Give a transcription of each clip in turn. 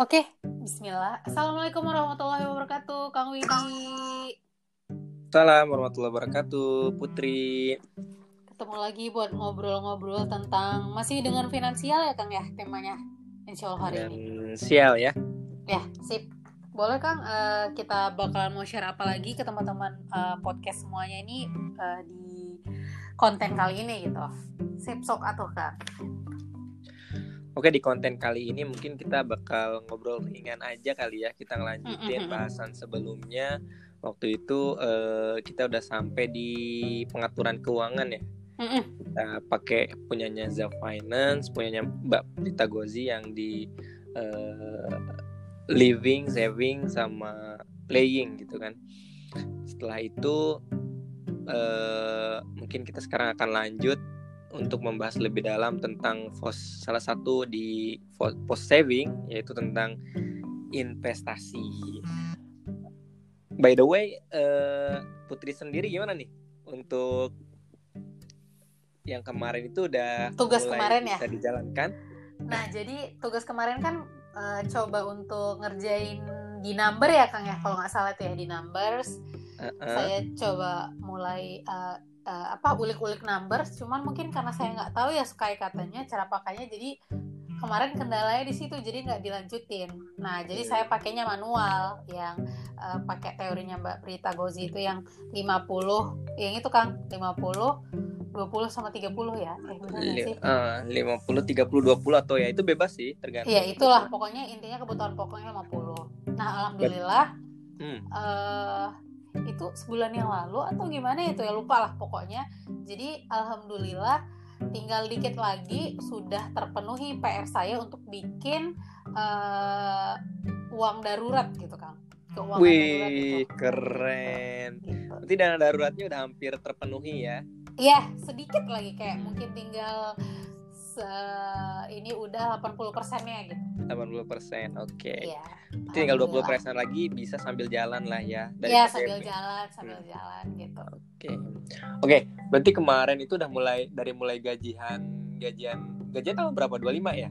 Oke, Bismillah. Assalamualaikum warahmatullahi wabarakatuh, Kang Widi. Salam warahmatullahi wabarakatuh, Putri. Ketemu lagi buat ngobrol-ngobrol tentang masih dengan finansial ya, Kang ya temanya. Insya Allah hari ini. Finansial ya. Ya, sip. Boleh Kang, eh, kita bakalan mau share apa lagi ke teman-teman eh, podcast semuanya ini eh, di konten kali ini gitu. Sip sok atuh Kang. Oke di konten kali ini mungkin kita bakal ngobrol ringan aja kali ya. Kita ngelanjutin bahasan sebelumnya. Waktu itu eh, kita udah sampai di pengaturan keuangan ya. Kita pakai punyanya Zaf Finance, punyanya Mbak Prita Gozi yang di eh, living, saving sama playing gitu kan. Setelah itu eh, mungkin kita sekarang akan lanjut untuk membahas lebih dalam tentang pos salah satu di post saving yaitu tentang investasi. By the way, eh, Putri sendiri gimana nih untuk yang kemarin itu udah Tugas mulai kemarin ya? bisa dijalankan? Nah, jadi tugas kemarin kan eh, coba untuk ngerjain di number ya Kang ya, kalau nggak salah itu ya di numbers. Heeh. saya coba mulai uh, uh, apa ulik-ulik numbers. Cuman mungkin karena saya nggak tahu ya sukai katanya cara pakainya. Jadi kemarin kendalanya di situ jadi nggak dilanjutin. Nah jadi saya pakainya manual yang uh, pakai teorinya Mbak Prita Gozi itu yang 50 yang itu Kang 50 20 sama 30 ya? Eh sih? eh, 50 30 20 atau ya itu bebas sih tergantung. Iya itulah. Pokoknya intinya kebutuhan pokoknya 50 nah alhamdulillah Hmm. eh itu sebulan yang lalu atau gimana itu ya lupa lah pokoknya jadi alhamdulillah tinggal dikit lagi sudah terpenuhi PR saya untuk bikin eh, uang darurat gitu kan keuangan darurat Wih, gitu. keren. gitu. Berarti dana daruratnya udah hampir terpenuhi ya. Iya sedikit lagi kayak mungkin tinggal se- ini udah 80 persennya gitu 80%. Oke. Iya. Berarti tinggal 20% alhamdulillah. lagi bisa sambil jalan lah ya dari Iya sambil jalan sambil Hmm. jalan gitu Oke. Oke, berarti kemarin itu udah mulai dari mulai gajian gajian gajian tanggal berapa? 25 ya?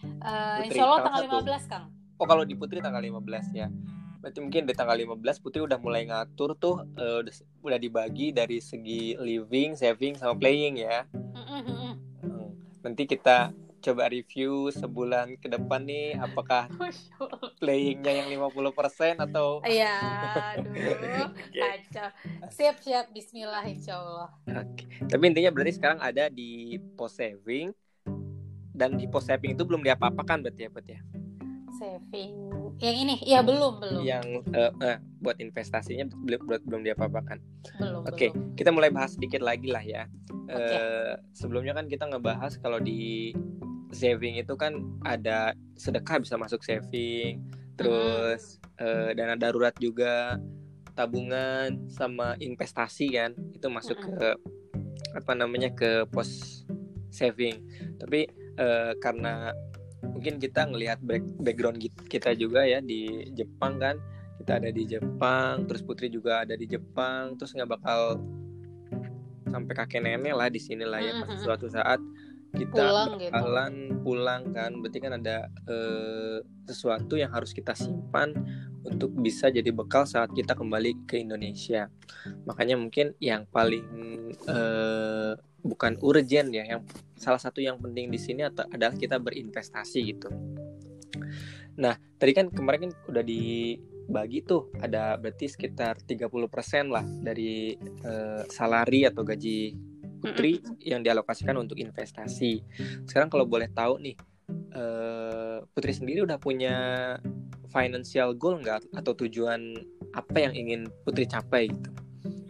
Eh, Putri, Insya Allah tanggal satu. 15 Kang Oh, kalau di Putri tanggal 15 ya. Berarti mungkin di tanggal 15 Putri udah mulai ngatur tuh eh, udah, udah dibagi dari segi living, saving sama playing ya. Mm-mm. Hmm. Nanti kita coba review sebulan ke depan nih apakah playingnya yang 50% atau Iya, aduh, kacau. Siap, siap. Bismillah, insya Allah. Oke. Tapi intinya berarti sekarang ada di post saving dan di post saving itu belum diapa-apakan berarti ya, Put ya. Saving. Yang ini, ya belum, belum, Yang eh, eh, buat investasinya belum belum, belum diapa-apakan. belum. Oke, belum. kita mulai bahas sedikit lagi lah ya. Eh, sebelumnya kan kita ngebahas kalau di saving itu kan ada sedekah bisa masuk saving, terus eh, dana darurat juga, tabungan sama investasi kan itu masuk Mm-mm. ke apa namanya ke pos saving. Tapi eh, karena mungkin kita ngelihat back- background kita juga ya di Jepang kan kita ada di Jepang terus Putri juga ada di Jepang terus nggak bakal sampai kakek nenek lah di sini lah ya Mhm. suatu saat kita Pulang gitu. bakalan pulang kan. Berarti kan ada eh, sesuatu yang harus kita simpan untuk bisa jadi bekal saat kita kembali ke Indonesia. Makanya mungkin yang paling eh, bukan urgent ya yang salah satu yang penting di sini adalah kita berinvestasi gitu. Nah tadi kan kemarin kan udah dibagi tuh ada berarti sekitar 30% lah dari eh, salari atau gaji putri yang dialokasikan untuk investasi. Sekarang kalau boleh tahu nih, eh, putri sendiri udah punya financial goal nggak atau tujuan apa yang ingin putri capai gitu?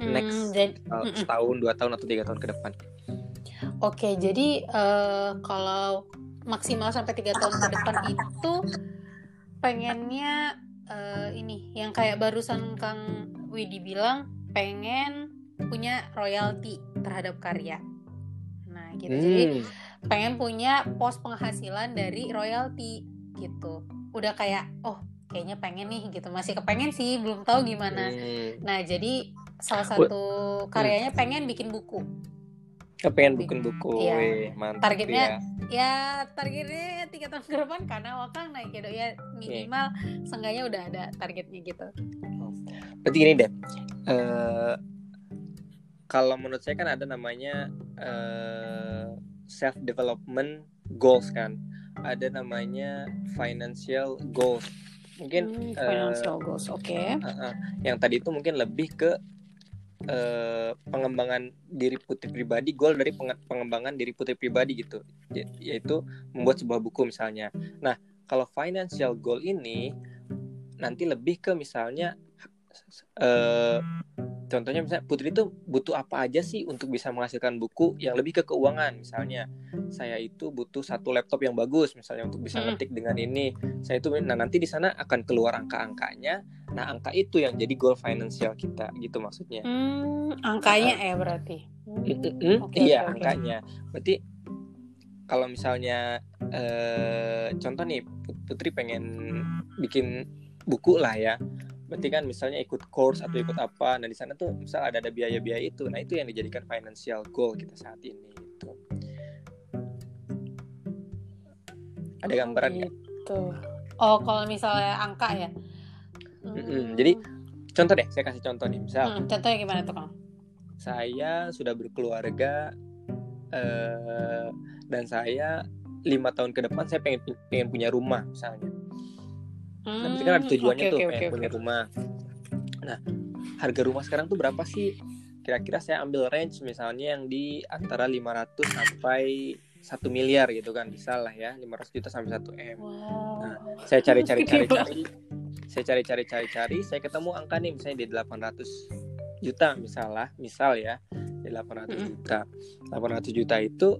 Hmm, Next Mm-mm. setahun, dua tahun atau tiga tahun ke depan? Oke, jadi eh, kalau maksimal sampai tiga tahun ke depan itu pengennya eh, ini yang kayak barusan Kang Widi bilang pengen punya royalti terhadap karya. Nah, gitu. Jadi Hmm, pengen punya pos penghasilan dari royalti gitu. Udah kayak oh kayaknya pengen nih gitu. Masih kepengen sih, belum tahu gimana. hmm. Nah, jadi salah satu karyanya pengen bikin buku. Kepengen bikin buku, Iya. mantap Targetnya- ya. ya targetnya tiga tahun ke depan karena wakang naik gitu ya minimal seenggaknya udah ada targetnya gitu Berarti gini deh, eh kalau menurut saya kan ada namanya eh self development goals kan, ada namanya financial goals. Mungkin Hmm, eh, financial goals oke Uh-uh. yang tadi itu mungkin lebih ke eh, pengembangan diri putri pribadi goal dari penge- pengembangan diri putri pribadi gitu Ya- yaitu membuat sebuah buku misalnya nah kalau financial goal ini nanti lebih ke misalnya eh, contohnya misalnya putri itu butuh apa aja sih untuk bisa menghasilkan buku yang lebih ke keuangan? Misalnya saya itu butuh satu laptop yang bagus misalnya untuk bisa ngetik dengan ini. Saya itu nah nanti di sana akan keluar angka-angkanya. Nah angka itu yang jadi goal financial kita gitu maksudnya. Hmm, angkanya ya berarti? Hmm, Mm-mm, oke, iya oke. angkanya. Berarti kalau misalnya eh, contoh nih putri pengen bikin buku lah ya berarti kan misalnya ikut course atau ikut apa nah di sana tuh misal ada ada biaya-biaya itu nah itu yang dijadikan financial goal kita saat ini gitu. Ada gambaran nggak? gitu. oh kalau misalnya angka ya? Mm-mm, jadi, contoh deh saya kasih contoh nih misal. Hmm, contohnya gimana tuh kang? Saya sudah berkeluarga eh, dan saya lima tahun ke depan saya pengen pengen punya rumah misalnya. Nah, berarti kan ada Hmm, tujuannya oke, tuh oke, pengen oke, punya oke. rumah. Nah, harga rumah sekarang tuh berapa sih? Kira-kira saya ambil range misalnya yang di antara 500 sampai 1 miliar gitu kan bisa lah ya 500 juta sampai 1 m wow Nah, saya cari cari cari cari saya cari cari cari cari saya ketemu angka nih misalnya di 800 juta misalnya misal ya di 800 Mm-mm. juta 800 juta itu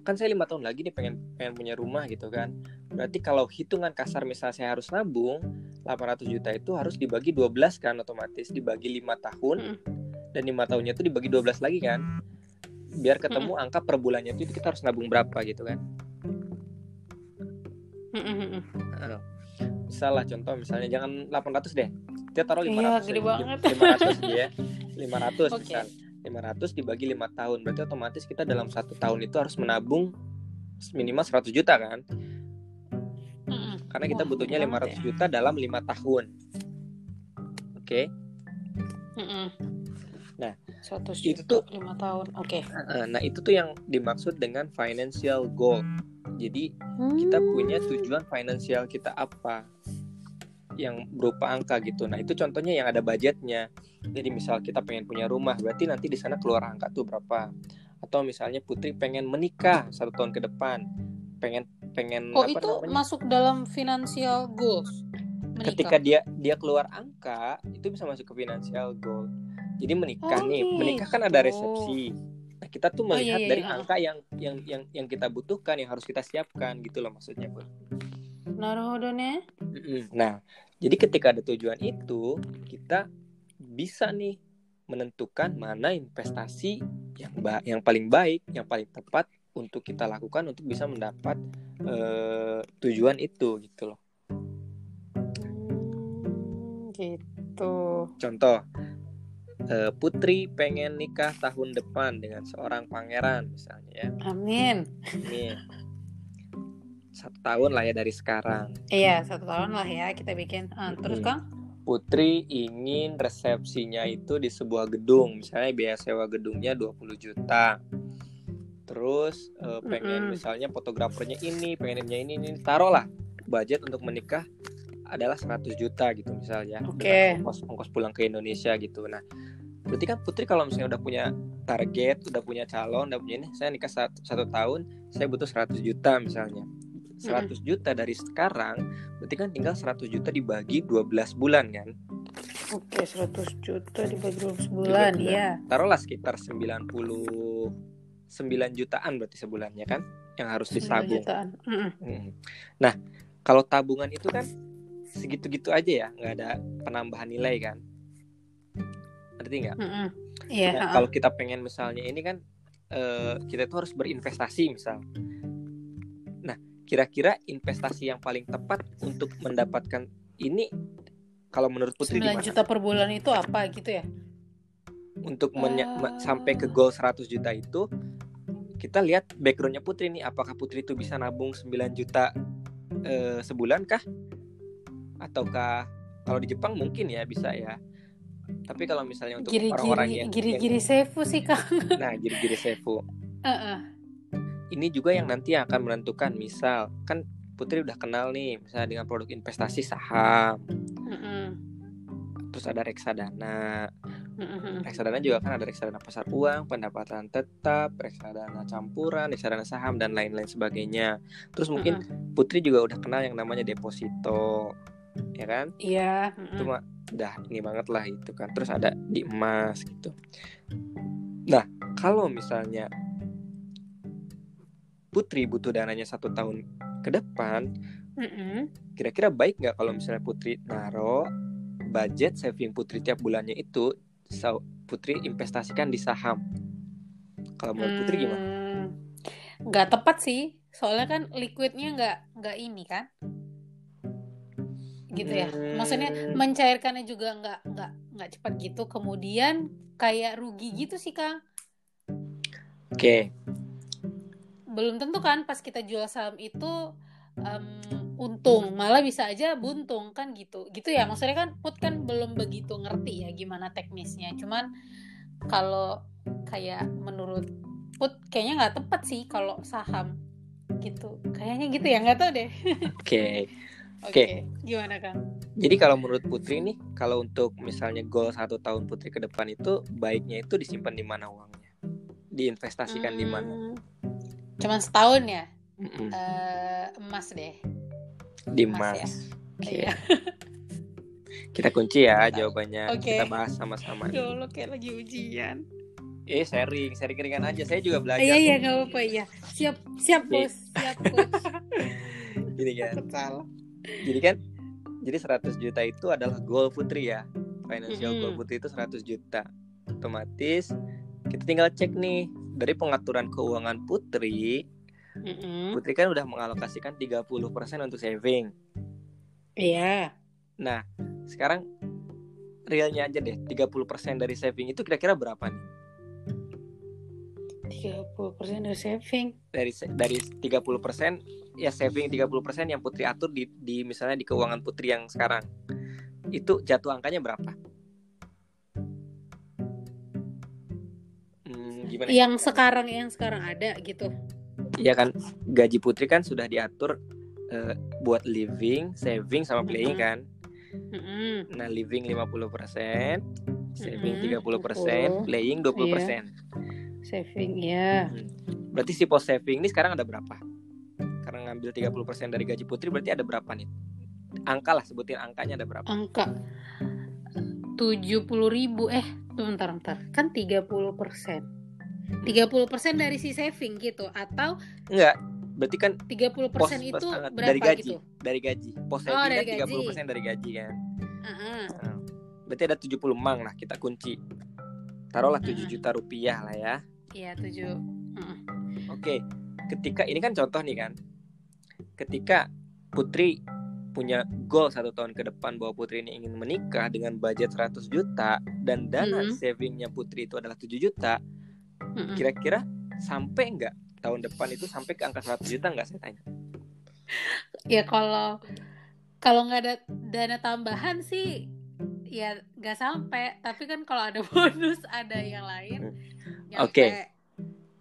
kan saya lima tahun lagi nih pengen pengen punya rumah gitu kan berarti kalau hitungan kasar misal saya harus nabung 800 juta itu harus dibagi 12 kan otomatis dibagi lima tahun dan lima tahunnya itu dibagi 12 lagi kan? Biar ketemu angka per bulannya itu kita harus nabung berapa gitu kan? Hmm, hmm, hmm, hmm. misal lah contoh misalnya jangan 800 deh. Kita taruh 500 Iya, gede banget. 500 dia 500 Oke. misal. 500 dibagi 5 tahun berarti otomatis kita dalam satu tahun itu harus menabung minimal 100 juta kan Karena kita butuhnya gede banget 500 ya. juta dalam lima tahun oke hmm. Nah, itu tuh- lima tahun oke nah itu tuh yang dimaksud dengan financial goal jadi kita Hmm. punya tujuan finansial kita apa yang berupa angka gitu. Nah itu contohnya yang ada budgetnya. Jadi misal kita pengen punya rumah, berarti nanti di sana keluar angka tuh berapa. Atau misalnya Putri pengen menikah satu tahun ke depan, pengen pengen oh apa itu namanya? masuk dalam financial goals menikah Ketika dia dia keluar angka, itu bisa masuk ke financial goal. Jadi menikah Oh, nih, menikah kan ada gitu. resepsi. Nah kita tuh Oh, iya, melihat iya, dari iya. angka yang yang yang yang kita butuhkan, yang harus kita siapkan gitu loh maksudnya Mm-mm. Nah, jadi ketika ada tujuan itu, kita bisa nih menentukan mana investasi yang ba- yang paling baik, yang paling tepat untuk kita lakukan untuk bisa mendapat eh, tujuan itu gitu loh. Hmm, gitu Contoh, eh, Putri pengen nikah tahun depan dengan seorang pangeran misalnya ya. amin Ini satu tahun lah ya dari sekarang. iya satu tahun lah ya kita bikin Ah, terus kang Putri ingin resepsinya itu di sebuah gedung, misalnya biaya sewa gedungnya 20 juta. Terus eh, pengen Mm-mm. misalnya fotografernya ini, pengennya ini, ini taruhlah budget untuk menikah adalah 100 juta gitu misalnya. Oke. Dengan ongkos ongkos pulang ke Indonesia gitu. Nah, berarti kan Putri kalau misalnya udah punya target, udah punya calon, udah punya ini, saya nikah satu, satu tahun, saya butuh 100 juta misalnya. 100 juta dari sekarang berarti kan tinggal 100 juta dibagi 12 bulan kan oke 100 juta dibagi 12 bulan bulan. iya taruhlah sekitar 99 jutaan berarti sebulannya kan yang harus 9 disabung jutaan. Mm. nah kalau tabungan itu kan segitu-gitu aja ya nggak ada penambahan nilai kan ngerti nggak Mm-mm. iya Nah, kalau kita pengen misalnya ini kan eh, kita itu harus berinvestasi misal. Nah, kira-kira investasi yang paling tepat untuk mendapatkan ini kalau menurut Putri 9 gimana? juta per bulan itu apa gitu ya Untuk me- sampai ke goal 100 juta itu kita lihat backgroundnya Putri nih apakah Putri itu bisa nabung 9 juta eh, sebulan kah ataukah kalau di Jepang mungkin ya bisa ya tapi kalau misalnya untuk orang-orang yang giri-giri sefu sih Kang. nah giri-giri sefu Heeh. ini juga yang nanti akan menentukan misal kan Putri udah kenal nih misalnya dengan produk investasi saham Heeh. Terus ada reksadana. Reksadana juga kan ada reksadana pasar uang pendapatan tetap reksadana campuran reksadana saham dan lain-lain sebagainya. Terus mungkin. Putri juga udah kenal yang namanya deposito ya kan? Iya. mah udah ini banget lah itu kan. Terus ada di emas gitu. Nah kalau misalnya Putri butuh dananya satu tahun ke depan kira-kira baik nggak kalau misalnya Putri naro budget saving Putri tiap bulannya itu Putri investasikan di saham kalau menurut Putri gimana? Hmm, Nggak tepat sih, soalnya kan liquidnya nggak nggak ini kan, gitu ya. Maksudnya Hmm. mencairkannya juga nggak nggak nggak cepat gitu. Kemudian kayak rugi gitu sih Kang. Oke, Belum tentu kan pas kita jual saham itu em, untung, malah bisa aja buntung kan gitu. Gitu ya. Maksudnya kan Put kan belum begitu ngerti ya gimana teknisnya. Cuman kalau kayak menurut Put kayaknya nggak tepat sih kalau saham gitu. Kayaknya gitu ya nggak tahu deh. oke. Oke, Oke. gimana Kang? Jadi kalau menurut Putri nih, kalau untuk misalnya goal satu tahun Putri ke depan itu baiknya itu disimpan di mana uangnya? Diinvestasikan di mana? Hmm, Cuman setahun ya Mm-mm. Eh, emas deh. Di emas emas. ya. Oke. Iya. Kita kunci ya Tahu. jawabannya. Oke. Kita bahas sama-sama. Ya Allah kayak lagi ujian. Eh sharing, sharing ringan aja. Saya juga belajar. Iya iya nggak apa-apa ya. Siap siap bos, siap coach. Gini kan. Salah. Jadi kan jadi 100 juta itu adalah goal Putri ya. Financial goal. Putri itu 100 juta. Otomatis kita tinggal cek nih dari pengaturan keuangan Putri, Mm-mm. Putri kan udah mengalokasikan 30% untuk saving. Iya. Nah, sekarang realnya aja deh 30% dari saving itu kira-kira berapa nih? 30% dari saving. Dari dari 30% ya saving 30% yang Putri atur di, di misalnya di keuangan Putri yang sekarang. Itu jatuh angkanya berapa? Hmm, gimana? ya? Yang sekarang yang sekarang ada gitu. Iya kan gaji Putri kan sudah diatur eh, buat living, saving sama playing kan. Nah, living 50%, saving Mm-mm, 30%, 20. playing 20%. Saving ya. Berarti si post saving ini sekarang ada berapa? Karena ngambil 30% dari gaji Putri berarti ada berapa nih? Angka lah sebutin angkanya ada berapa? Angka 70 ribu eh tuh bentar bentar kan 30 persen 30 persen dari si saving gitu atau Enggak, berarti kan 30 pos persen itu pos- berapa dari gaji, gitu dari gaji. Post Oh, saving dari kan gaji. 30% dari gaji kan. Heeh. Nah, berarti ada 70 mang lah kita kunci. Taruhlah 7 Mm-mm. juta rupiah lah ya. iya 7 Oke, ketika ini kan contoh nih kan. Ketika Putri punya goal satu tahun ke depan bahwa Putri ini ingin menikah dengan budget 100 juta dan dana Mhm. savingnya Putri itu adalah 7 juta, kira-kira sampai nggak tahun depan itu sampai ke angka 100 juta nggak saya tanya? ya kalau kalau nggak ada dana tambahan sih ya nggak sampai tapi kan kalau ada bonus ada yang lain Hmm. Oke. nyampe.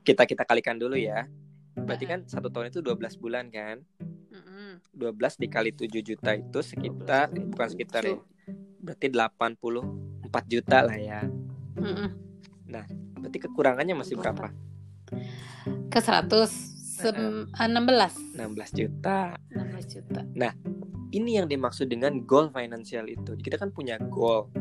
Kita kita kalikan dulu ya. Berarti kan satu tahun itu 12 bulan kan? Mm-mm. 12 dikali 7 juta itu sekitar 12 bukan sekitar ya. Berarti 84 juta lah ya. Mm-mm. Berarti kekurangannya masih berapa? ke 100 sem- ah, 16 16 juta. 16 juta Ini yang dimaksud dengan goal financial itu. Kita kan punya goal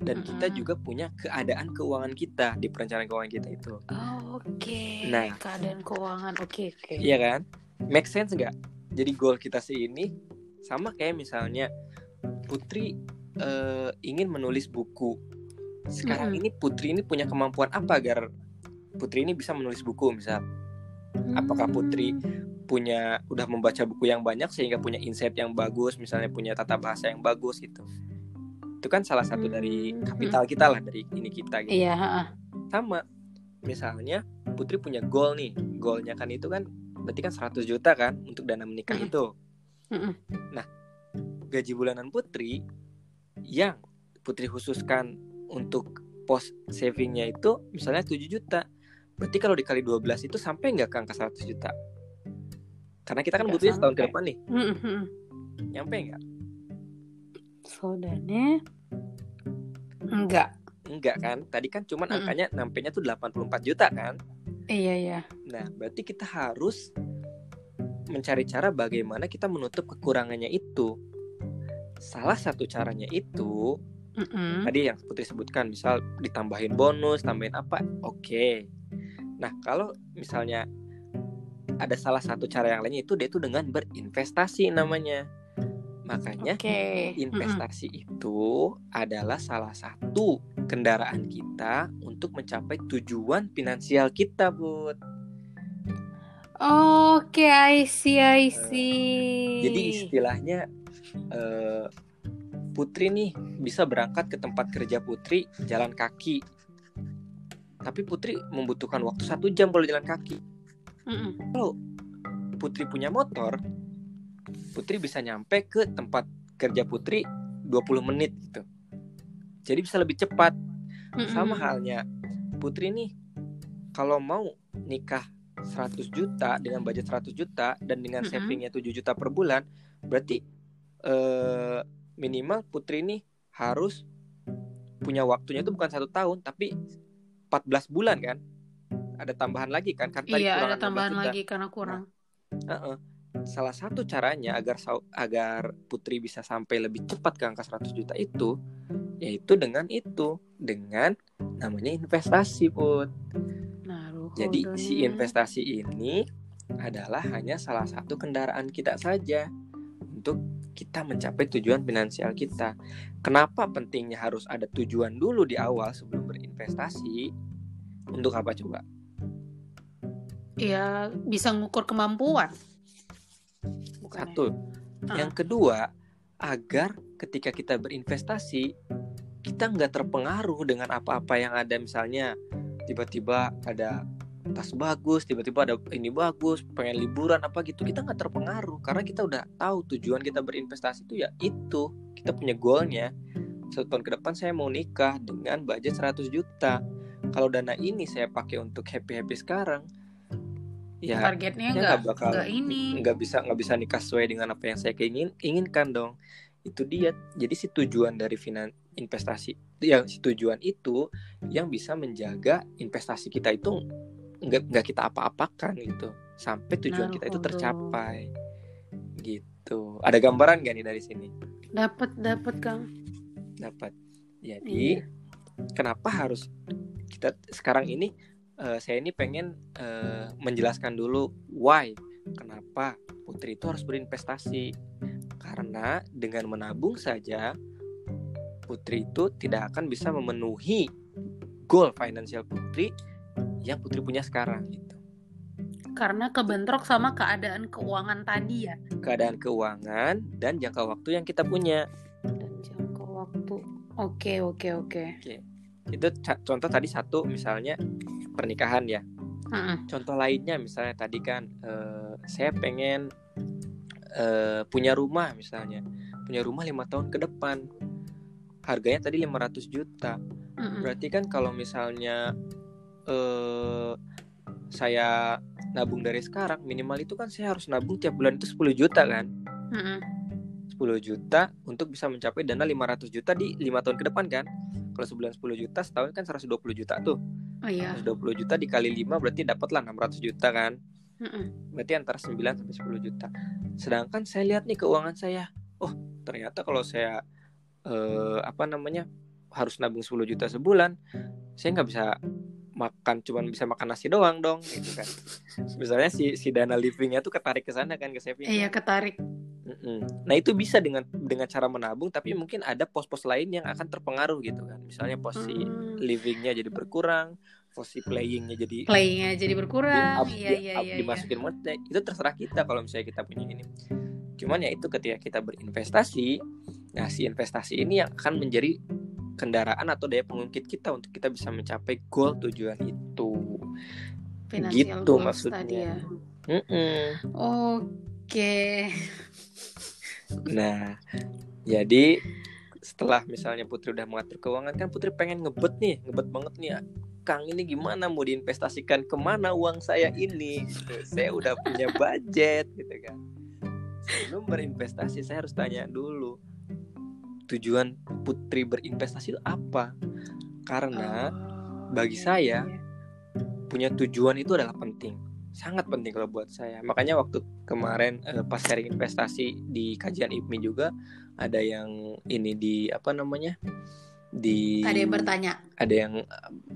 dan kita Mm-mm. juga punya keadaan keuangan kita di perencanaan keuangan kita itu. Oh, oke Nah. keadaan keuangan oke oke Iya kan? Make sense nggak? Jadi goal kita sih ini sama kayak misalnya Putri eh, ingin menulis buku. Sekarang Mm-mm. ini Putri ini punya kemampuan apa agar Putri ini bisa menulis buku misal? Apakah Putri punya udah membaca buku yang banyak sehingga punya insight yang bagus, misalnya punya tata bahasa yang bagus gitu. Itu kan salah satu dari Hmm. kapital kita lah dari ini kita gitu. iya. Sama misalnya Putri punya goal nih goalnya kan itu kan berarti kan 100 juta kan untuk dana menikah Mm-mm. itu Mm-mm. gaji bulanan Putri yang Putri khususkan untuk pos savingnya itu misalnya 7 juta berarti kalau dikali 12 itu sampai nggak ke angka 100 juta karena kita kan Nggak butuhnya setahun ke depan nih Mm-mm, mm-mm. nyampe nggak Sodane enggak. enggak kan tadi kan cuman Mm-mm. angkanya nampenya tuh 84 juta kan Iya iya. Nah, berarti kita harus mencari cara bagaimana kita menutup kekurangannya itu. Salah satu caranya itu Mm-mm. tadi yang Putri sebutkan, misal ditambahin bonus, tambahin apa, oke. Nah, kalau misalnya ada salah satu cara yang lainnya itu dia itu dengan berinvestasi namanya. Makanya. Mm-mm. investasi itu adalah salah satu kendaraan kita untuk mencapai tujuan finansial kita, Bud. Oke, I see, I see. Jadi istilahnya eh, Putri nih bisa berangkat ke tempat kerja Putri jalan kaki. Tapi Putri membutuhkan waktu satu jam kalau jalan kaki. Mm-mm. Putri punya motor, Putri bisa nyampe ke tempat kerja Putri 20 menit gitu. Jadi bisa lebih cepat. Mm-mm. Sama halnya Putri nih kalau mau nikah 100 juta dengan budget 100 juta dan dengan Mm-mm. savingnya 7 juta per bulan, berarti eh, minimal Putri nih harus punya waktunya itu bukan satu tahun tapi 14 bulan kan? Ada tambahan lagi kan? Karena Iya, ada 15 tambahan lagi karena kurang. Heeh. Salah satu caranya agar agar Putri bisa sampai lebih cepat ke angka 100 juta itu yaitu dengan itu, dengan namanya investasi, Put. Naruhodo Jadi si investasi ini adalah hanya salah satu kendaraan kita saja untuk kita mencapai tujuan finansial kita. Kenapa pentingnya harus ada tujuan dulu di awal sebelum berinvestasi? Untuk apa coba? Ya, bisa ngukur kemampuan. Bukan ya? Satu. Ah. Yang kedua, agar ketika kita berinvestasi, kita nggak terpengaruh dengan apa-apa yang ada. Misalnya, tiba-tiba ada tas bagus, tiba-tiba ada ini bagus, pengen liburan apa gitu, kita nggak terpengaruh karena kita udah tahu tujuan kita berinvestasi itu ya itu. Kita punya goalnya. Satu tahun ke depan saya mau nikah dengan budget 100 juta. Kalau dana ini saya pakai untuk happy-happy sekarang, ya Targetnya ya nggak bakal nggak ini. nggak bisa nggak bisa nikah sesuai dengan apa yang saya keingin inginkan dong itu dia jadi si tujuan dari finan investasi yang si tujuan itu yang bisa menjaga investasi kita itu nggak nggak kita apa-apakan gitu. Sampai tujuan kita itu tercapai. Gitu. Ada gambaran gak nih dari sini? Dapat dapat Kang. dapat jadi Iya. kenapa harus kita sekarang ini eh, saya ini pengen eh, menjelaskan dulu why kenapa putri itu harus berinvestasi. Karena dengan menabung saja putri itu tidak akan bisa memenuhi goal finansial putri yang putri punya sekarang gitu Karena kebentrok sama keadaan keuangan tadi ya. keadaan keuangan dan jangka waktu yang kita punya Dan jangka waktu. Oke oke oke. itu ca- contoh tadi satu misalnya pernikahan ya Heeh. contoh lainnya misalnya tadi kan eh, saya pengen eh, punya rumah misalnya punya rumah lima tahun ke depan harganya tadi 500 juta Mm-mm. berarti kan kalau misalnya eh, saya nabung dari sekarang minimal itu kan saya harus nabung tiap bulan itu 10 juta kan Mm-mm. 10 juta untuk bisa mencapai dana 500 juta di lima tahun ke depan kan kalau sebulan 10 juta setahun kan 120 juta tuh Oh iya. 120 juta dikali 5 berarti dapatlah 600 juta kan Mm-mm. berarti antara 9 sampai 10 juta. Sedangkan saya lihat nih keuangan saya, oh ternyata kalau saya eh, apa namanya harus nabung 10 juta sebulan, saya nggak bisa makan cuman bisa makan nasi doang dong gitu kan. Misalnya si si dana livingnya tuh ketarik ke sana kan ke saving. Iya ketarik. Mm-mm. Nah itu bisa dengan dengan cara menabung, tapi mungkin ada pos-pos lain yang akan terpengaruh gitu kan. Misalnya pos si Hmm. livingnya jadi berkurang, pos si playingnya jadi Playnya jadi berkurang. up- Iya di- iya up- iya. iya. dimasukin modal itu terserah kita kalau misalnya kita punya ini cuman ya itu ketika kita berinvestasi nah si investasi ini yang akan menjadi kendaraan atau daya pengungkit kita untuk kita bisa mencapai goal tujuan itu Financial gitu maksudnya. tadi ya. Mm-mm. Oke. Nah, jadi setelah misalnya Putri udah mengatur keuangan kan Putri pengen ngebet nih, ngebet banget nih. Kang ini gimana mau diinvestasikan ke mana uang saya ini? Gitu. Saya udah punya budget gitu kan. Sebelum berinvestasi saya harus tanya dulu tujuan Putri berinvestasi itu apa? Karena Oh, bagi iya, saya, iya. punya tujuan itu adalah penting sangat penting kalau buat saya makanya waktu kemarin eh, pas sharing investasi di kajian IPMI juga ada yang ini di apa namanya di ada yang bertanya. ada yang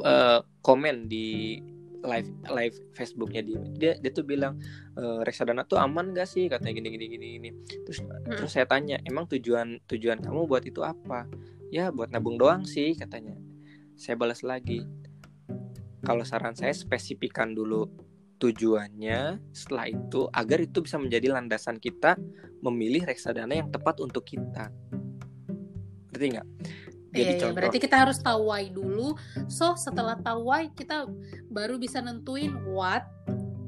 eh, komen di live live Facebooknya dia. Dia dia tuh bilang e, reksadana tuh aman gak sih? Katanya gini gini gini gini. Terus terus saya tanya emang tujuan tujuan kamu buat itu apa? Ya buat nabung doang sih katanya. Saya balas lagi kalau saran saya spesifikan dulu tujuannya setelah itu agar itu bisa menjadi landasan kita memilih reksadana yang tepat untuk kita. Ngerti nggak jadi Iya, iya, berarti kita harus tahu why dulu. So setelah tahu why kita baru bisa nentuin what,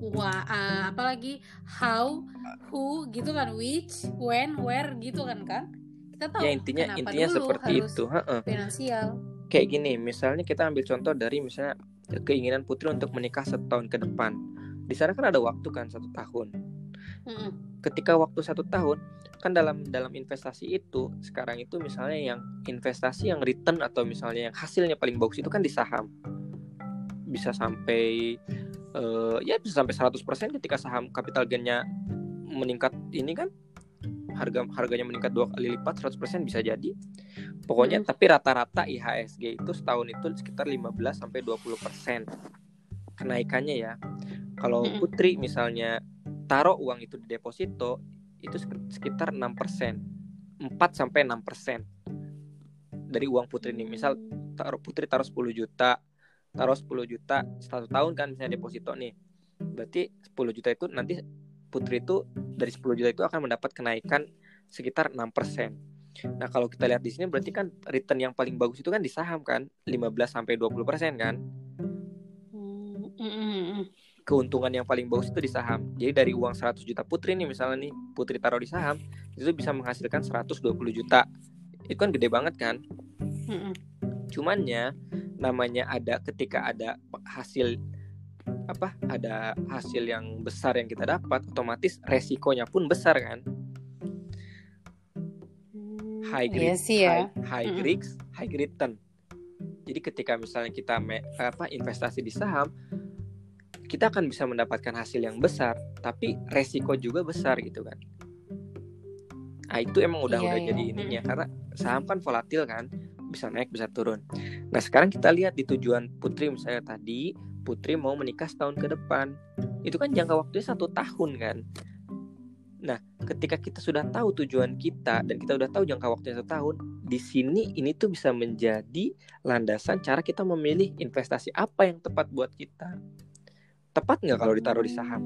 wha, uh, apalagi how, who gitu kan, which, when, where gitu kan kan. Kita tahu ya intinya intinya seperti itu heeh. finansial. kayak gini misalnya kita ambil contoh dari misalnya keinginan putri untuk menikah setahun ke depan di sana kan ada waktu kan satu tahun Mm-mm. Ketika waktu satu tahun kan dalam dalam investasi itu sekarang itu misalnya yang investasi yang return atau misalnya yang hasilnya paling bagus itu kan di saham bisa sampai eh, ya bisa sampai 100% ketika saham capital gainnya meningkat ini kan harga harganya meningkat dua kali lipat 100% bisa jadi pokoknya Hmm. tapi rata-rata IHSG itu setahun itu sekitar 15 sampai 20% kenaikannya ya kalau Mm-mm. Putri misalnya taruh uang itu di deposito itu sek- sekitar 6%. 4 sampai 6% dari uang Putri nih. Misal taruh Putri taruh 10 juta, taruh 10 juta satu tahun kan misalnya deposito nih. Berarti 10 juta itu nanti Putri itu dari 10 juta itu akan mendapat kenaikan sekitar 6%. Nah, kalau kita lihat di sini berarti kan return yang paling bagus itu kan di saham kan, 15 sampai 20% kan. Mm, mm. Keuntungan yang paling bagus itu di saham. Jadi dari uang 100 juta Putri nih misalnya nih, Putri taruh di saham, itu bisa menghasilkan 120 juta. Itu kan gede banget kan? Mm, mm. Cumannya namanya ada ketika ada hasil apa? Ada hasil yang besar yang kita dapat, otomatis resikonya pun besar kan? High Iya risk, sih ya. high, high risk, high return. Jadi ketika misalnya kita me- apa investasi di saham, kita akan bisa mendapatkan hasil yang besar, tapi resiko juga besar gitu kan. Nah itu emang udah Iya, udah iya. jadi ininya karena saham kan volatil kan, bisa naik bisa turun. Nah sekarang kita lihat di tujuan Putri misalnya tadi, Putri mau menikah setahun ke depan, itu kan jangka waktunya satu tahun kan. Nah ketika kita sudah tahu tujuan kita dan kita udah tahu jangka waktunya satu tahun, di sini ini tuh bisa menjadi landasan cara kita memilih investasi apa yang tepat buat kita. Tepat nggak kalau ditaruh di saham?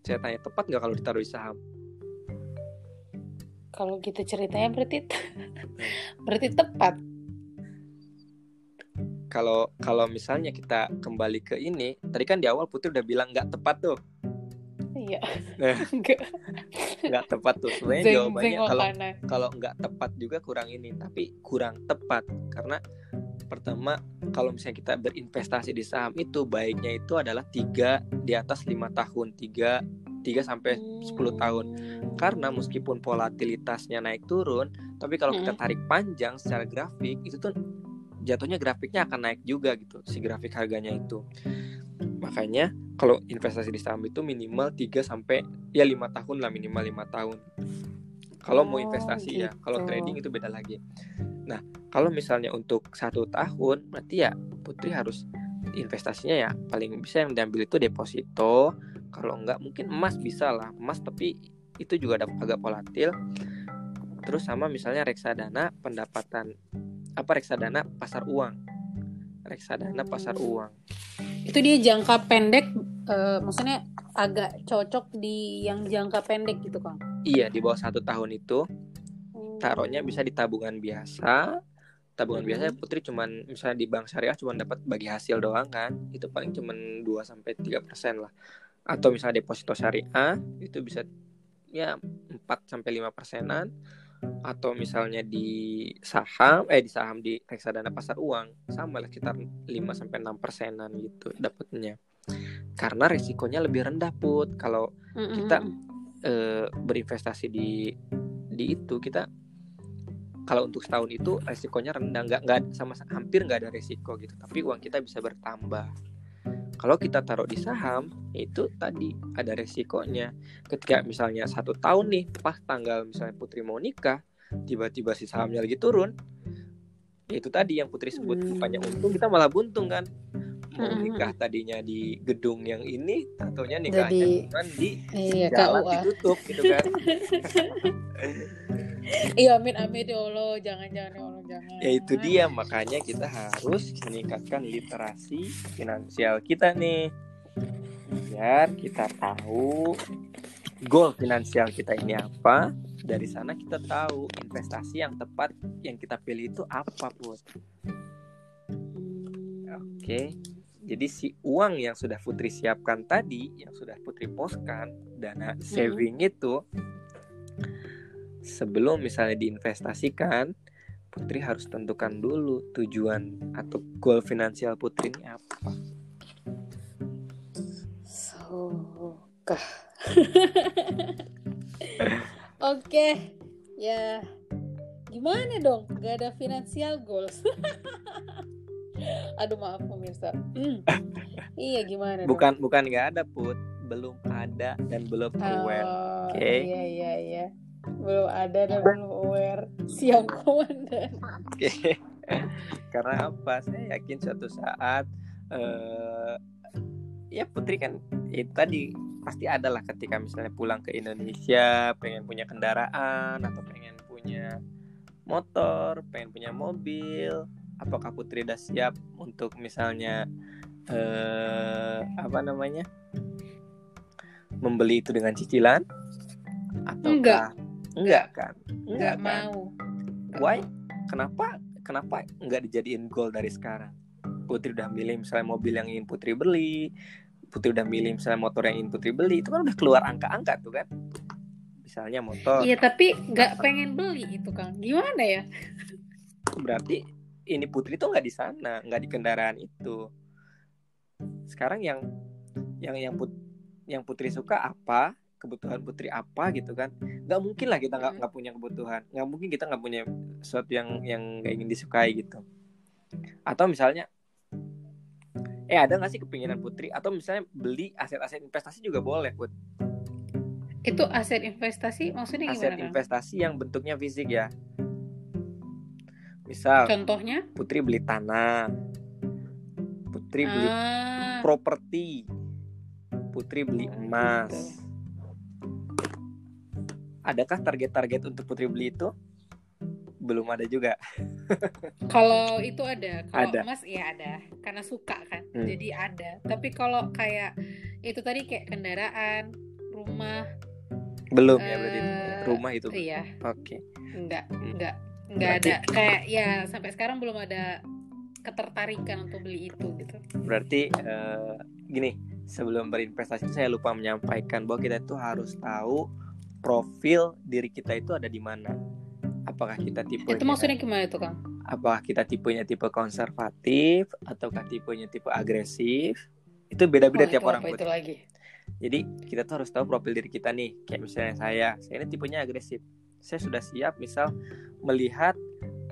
Saya tanya tepat nggak kalau ditaruh di saham? Kalau gitu ceritanya berarti berarti tepat. Kalau kalau misalnya kita kembali ke ini, tadi kan di awal Putri udah bilang nggak tepat tuh, Iya. Nah. Enggak. nggak tepat tuh. Sebenarnya Zeng jawabannya kalau kalau nggak tepat juga kurang ini, tapi kurang tepat karena pertama kalau misalnya kita berinvestasi di saham itu baiknya itu adalah tiga di atas lima tahun, tiga tiga sampai 10 tahun. Karena meskipun volatilitasnya naik turun, tapi kalau kita Mm-mm. tarik panjang secara grafik itu tuh jatuhnya grafiknya akan naik juga gitu si grafik harganya itu. Makanya kalau investasi di saham itu minimal 3 sampai ya lima tahun lah minimal lima tahun. Kalau mau Oh, investasi ya, kalau gitu. trading itu beda lagi. Nah, kalau misalnya untuk satu tahun, berarti ya Putri harus investasinya ya paling bisa yang diambil itu deposito. Kalau enggak mungkin emas bisa lah, emas tapi itu juga ada agak volatil. Terus sama misalnya reksadana pendapatan apa reksadana pasar uang. Reksadana pasar Hmm. uang. Itu dia jangka pendek eh, maksudnya agak cocok di yang jangka pendek gitu, Kang. Iya, di bawah satu tahun itu taruhnya bisa di tabungan biasa tabungan Mhm. biasa Putri cuman misalnya di bank syariah cuman dapat bagi hasil doang kan itu paling cuman 2 sampai tiga persen lah atau misalnya deposito syariah itu bisa ya 4 sampai lima persenan atau misalnya di saham eh di saham di reksadana pasar uang sama lah sekitar 5 sampai enam persenan gitu dapatnya. Karena resikonya lebih rendah put. Kalau Mm-mm. kita- eh, berinvestasi di di itu kita kalau untuk setahun itu resikonya rendah. Nggak nggak sama hampir nggak ada resiko gitu. Tapi uang kita bisa bertambah kalau kita taruh di saham itu tadi ada resikonya ketika misalnya satu tahun nih pas tanggal misalnya putri mau nikah tiba-tiba si sahamnya lagi turun itu tadi yang putri sebut Hmm. bukannya untung kita malah buntung kan mau Mm-mm. nikah tadinya di gedung yang ini tentunya nikahnya Jadi- cuman di Iya, jalan KUA. ditutup gitu kan Iya, amin amin ya Allah, jangan jangan ya Allah, jangan. ya itu dia. Makanya kita harus meningkatkan literasi finansial kita nih. Biar kita tahu goal finansial kita ini apa. Dari sana kita tahu investasi yang tepat yang kita pilih itu apa put. Oke. Jadi si uang yang sudah Putri siapkan tadi yang sudah Putri poskan dana saving itu sebelum misalnya diinvestasikan Putri harus tentukan dulu tujuan atau goal finansial Putri ini apa. Sokah. Oke, ya gimana dong? Gak ada financial goals. Aduh maaf pemirsa. Hmm. Iya gimana dong? Bukan bukan nggak ada put, belum ada dan belum aware. Oh, Oke. Iya iya iya. Belum ada dan belum aware. Siang komandan. Oke. Karena apa? Saya yakin suatu saat eh ya Putri kan itu tadi pasti ada lah ketika misalnya pulang ke Indonesia pengen punya kendaraan atau pengen punya motor, pengen punya mobil. Apakah Putri udah siap untuk misalnya eh apa namanya? membeli itu dengan cicilan? Atau Enggak. Enggak kan? Nggak kan? mau. why kenapa kenapa nggak dijadiin goal dari sekarang Putri udah milih misalnya mobil yang ingin Putri beli Putri udah milih misalnya motor yang ingin Putri beli itu kan udah keluar angka-angka tuh kan misalnya motor Iya tapi nggak pengen beli itu kang. Gimana ya? berarti ini Putri tuh nggak di sana nggak di kendaraan itu sekarang yang yang yang put yang Putri suka apa kebutuhan Putri apa gitu kan. Nggak mungkin lah kita nggak nggak punya kebutuhan. Nggak mungkin kita nggak punya sesuatu yang yang nggak ingin disukai gitu. Atau misalnya eh ada nggak sih kepinginan Putri? Atau misalnya beli aset-aset investasi juga boleh Put. Itu aset investasi maksudnya aset gimana kang? investasi yang bentuknya fisik ya. Misal Contohnya? Putri beli tanah. Putri beli Ah, properti. Putri beli Oh, emas. gitu. Adakah target-target untuk Putri beli itu belum ada juga kalau itu ada. Kalau Ada. emas ya ada. Karena suka kan. Hmm. Jadi ada. Tapi kalau kayak itu tadi kayak kendaraan, rumah, belum ya berarti. Eh, rumah itu iya, oke enggak, Hmm. enggak, enggak Berarti- ada. Kayak ya sampai sekarang belum ada ketertarikan untuk beli itu gitu. berarti eh, gini sebelum berinvestasi saya lupa menyampaikan bahwa kita itu harus tahu profil diri kita itu ada di mana apakah kita tipe Itu maksudnya gimana itu kang? apakah kita tipenya tipe konservatif ataukah tipenya tipe agresif itu beda-beda Oh, tiap itu orang itu lagi? Jadi kita tuh harus tahu profil diri kita nih. Kayak misalnya saya, saya ini tipenya agresif. Saya sudah siap misal melihat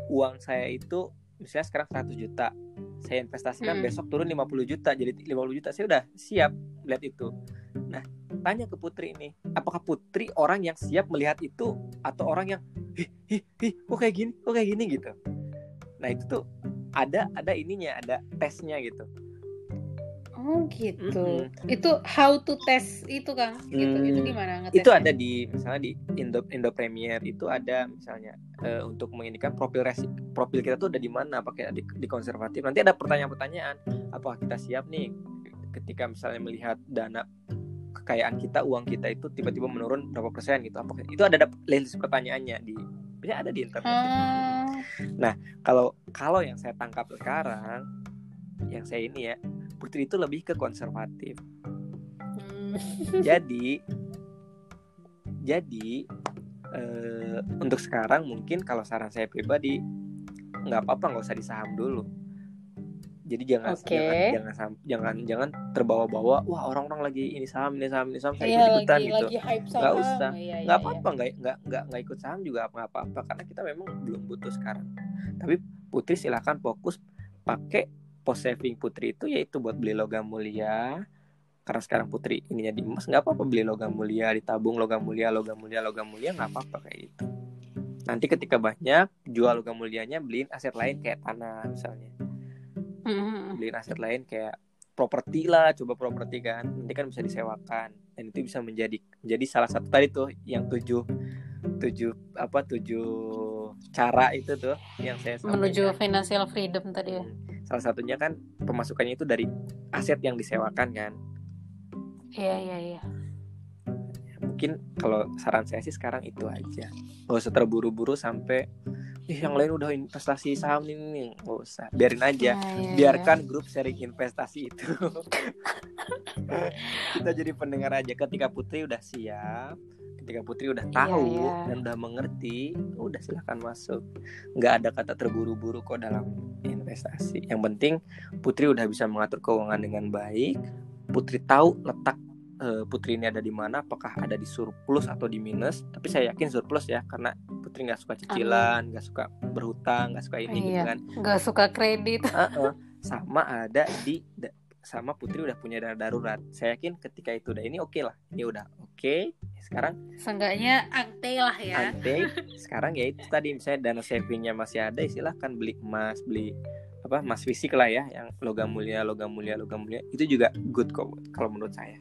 uang saya itu misalnya sekarang 100 juta. Saya investasikan Hmm. besok turun 50 juta jadi 50 juta. Saya udah siap melihat itu. Nah, tanya ke Putri ini, apakah Putri orang yang siap melihat itu atau orang yang ih ih ih kok kayak gini, kok kayak gini gitu. Nah, itu tuh ada ada ininya, ada tesnya gitu. Oh gitu. Mm-mm. Itu how to test itu kang? Gitu. Itu Hmm, gimana ngetesnya? itu ada di misalnya di Indo Indo Premier itu ada misalnya eh, untuk menginikan profil resi, profil kita tuh ada di mana apakah di, di konservatif nanti ada pertanyaan-pertanyaan apakah kita siap nih ketika misalnya melihat dana kekayaan kita uang kita itu tiba-tiba menurun berapa persen gitu apakah itu ada ada list pertanyaannya di biasanya ada di internet Oh, Nah, kalau kalau yang saya tangkap sekarang, yang saya ini ya, Putri itu lebih ke konservatif. Hmm. Jadi, jadi eh, untuk sekarang mungkin kalau saran saya pribadi nggak apa-apa nggak usah di saham dulu. Jadi jangan Oke. jangan jangan sam- jangan jangan terbawa-bawa wah orang-orang lagi ini saham ini saham ini saham saya ikut ikutan lagi gitu. lagi hype saham. Nggak usah. Iya, nggak iya. apa-apa nggak nggak nggak nggak ikut saham juga nggak apa-apa karena kita memang belum butuh sekarang tapi Putri silakan fokus pakai post saving Putri itu yaitu buat beli logam mulia karena sekarang Putri ininya di emas nggak apa-apa beli logam mulia ditabung logam mulia logam mulia logam mulia nggak apa-apa kayak gitu nanti ketika banyak jual logam mulianya beliin aset lain kayak tanah misalnya Hmm. beliin aset lain kayak properti lah coba properti kan nanti kan bisa disewakan dan itu bisa menjadi menjadi salah satu tadi tuh yang tujuh tujuh apa tujuh cara itu tuh yang saya Menuju sampaikan. financial freedom tadi ya. Hmm. salah satunya kan pemasukannya itu dari aset yang disewakan kan Iya iya iya. mungkin kalau saran saya sih sekarang itu aja nggak usah terburu-buru sampai ih yang lain udah investasi saham ini nih nggak usah. Biarin aja. Iya, iya, biarkan grup sharing investasi itu. Kita jadi pendengar aja. Ketika Putri udah siap ketika Putri udah tahu iya. dan udah mengerti udah silahkan masuk. Nggak ada kata terburu-buru kok dalam investasi. Yang penting Putri udah bisa mengatur keuangan dengan baik. Putri tahu letak eh, Putri ini ada di mana apakah ada di surplus atau di minus. Tapi saya yakin surplus ya karena Putri nggak suka cicilan nggak suka berhutang nggak suka ini gitu Iya. kan Nggak suka kredit. Heeh. sama ada di sama Putri udah punya dana darurat. Saya yakin ketika itu udah ini oke lah. Ini udah oke. Sekarang Seenggaknya ante lah ya. ante. Sekarang ya itu tadi misalnya dana savingnya masih ada, ya silahkan beli emas, beli apa emas fisik lah ya, yang logam mulia, logam mulia, logam mulia. Itu juga good kok kalau menurut saya.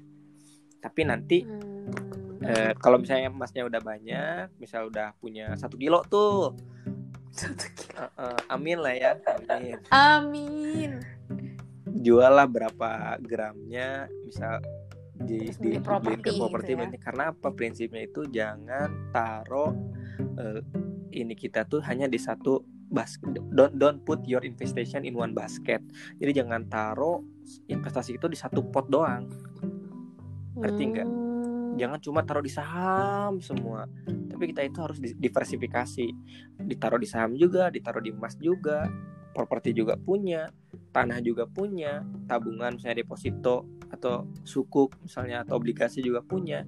Tapi nanti Hmm. Eh, kalau misalnya emasnya udah banyak, misal udah punya satu kilo tuh, eh, eh, amin lah ya, amin. Amin. jual lah berapa gramnya misal di di properti ke properti gitu ya. karena apa prinsipnya itu jangan taruh eh, ini kita tuh hanya di satu basket don't don't put your investation in one basket jadi jangan taruh investasi itu di satu pot doang Ngerti nggak? Hmm. Jangan cuma taruh di saham semua. Tapi kita itu harus di- diversifikasi. Ditaruh di saham juga ditaruh di emas juga properti juga punya tanah juga punya tabungan misalnya deposito atau sukuk misalnya atau obligasi juga punya.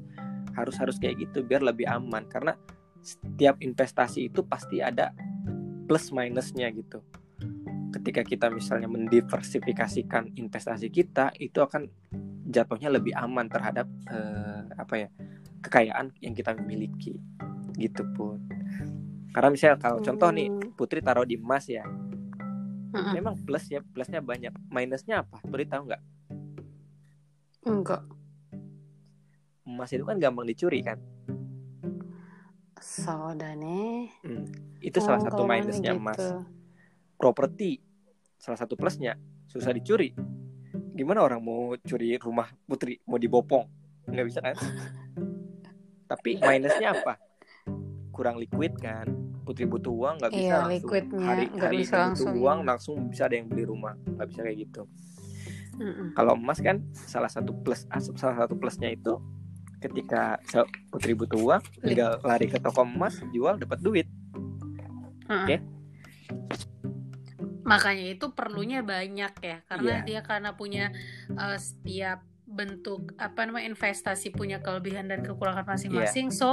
Harus harus kayak gitu biar lebih aman. Karena setiap investasi itu pasti ada plus minusnya gitu. Ketika kita misalnya mendiversifikasikan investasi kita itu akan jatuhnya lebih aman terhadap eh, apa ya kekayaan yang kita miliki gitu pun karena misalnya kalau contoh nih Hmm. Putri taruh di emas ya Mm-mm. memang plus ya plusnya banyak minusnya apa Putri tahu nggak Enggak. emas itu kan gampang dicuri kan Saudane. itu salah satu minusnya gitu. emas properti salah satu plusnya susah dicuri gimana orang mau curi rumah Putri mau dibopong? Nggak bisa kan? Tapi minusnya apa? Kurang liquid kan? Putri butuh uang nggak bisa Iya, langsung liquidnya hari nggak hari bisa langsung. butuh uang langsung bisa ada yang beli rumah. Nggak bisa kayak gitu. Mm-mm. kalau emas kan salah satu plus ah, salah satu plusnya itu ketika Putri butuh uang tinggal lari ke toko emas jual dapat duit. Mm-mm. Oke. Makanya itu perlunya banyak ya, karena Iya. dia karena punya uh, setiap bentuk apa namanya investasi punya kelebihan dan kekurangan masing-masing. Iya. So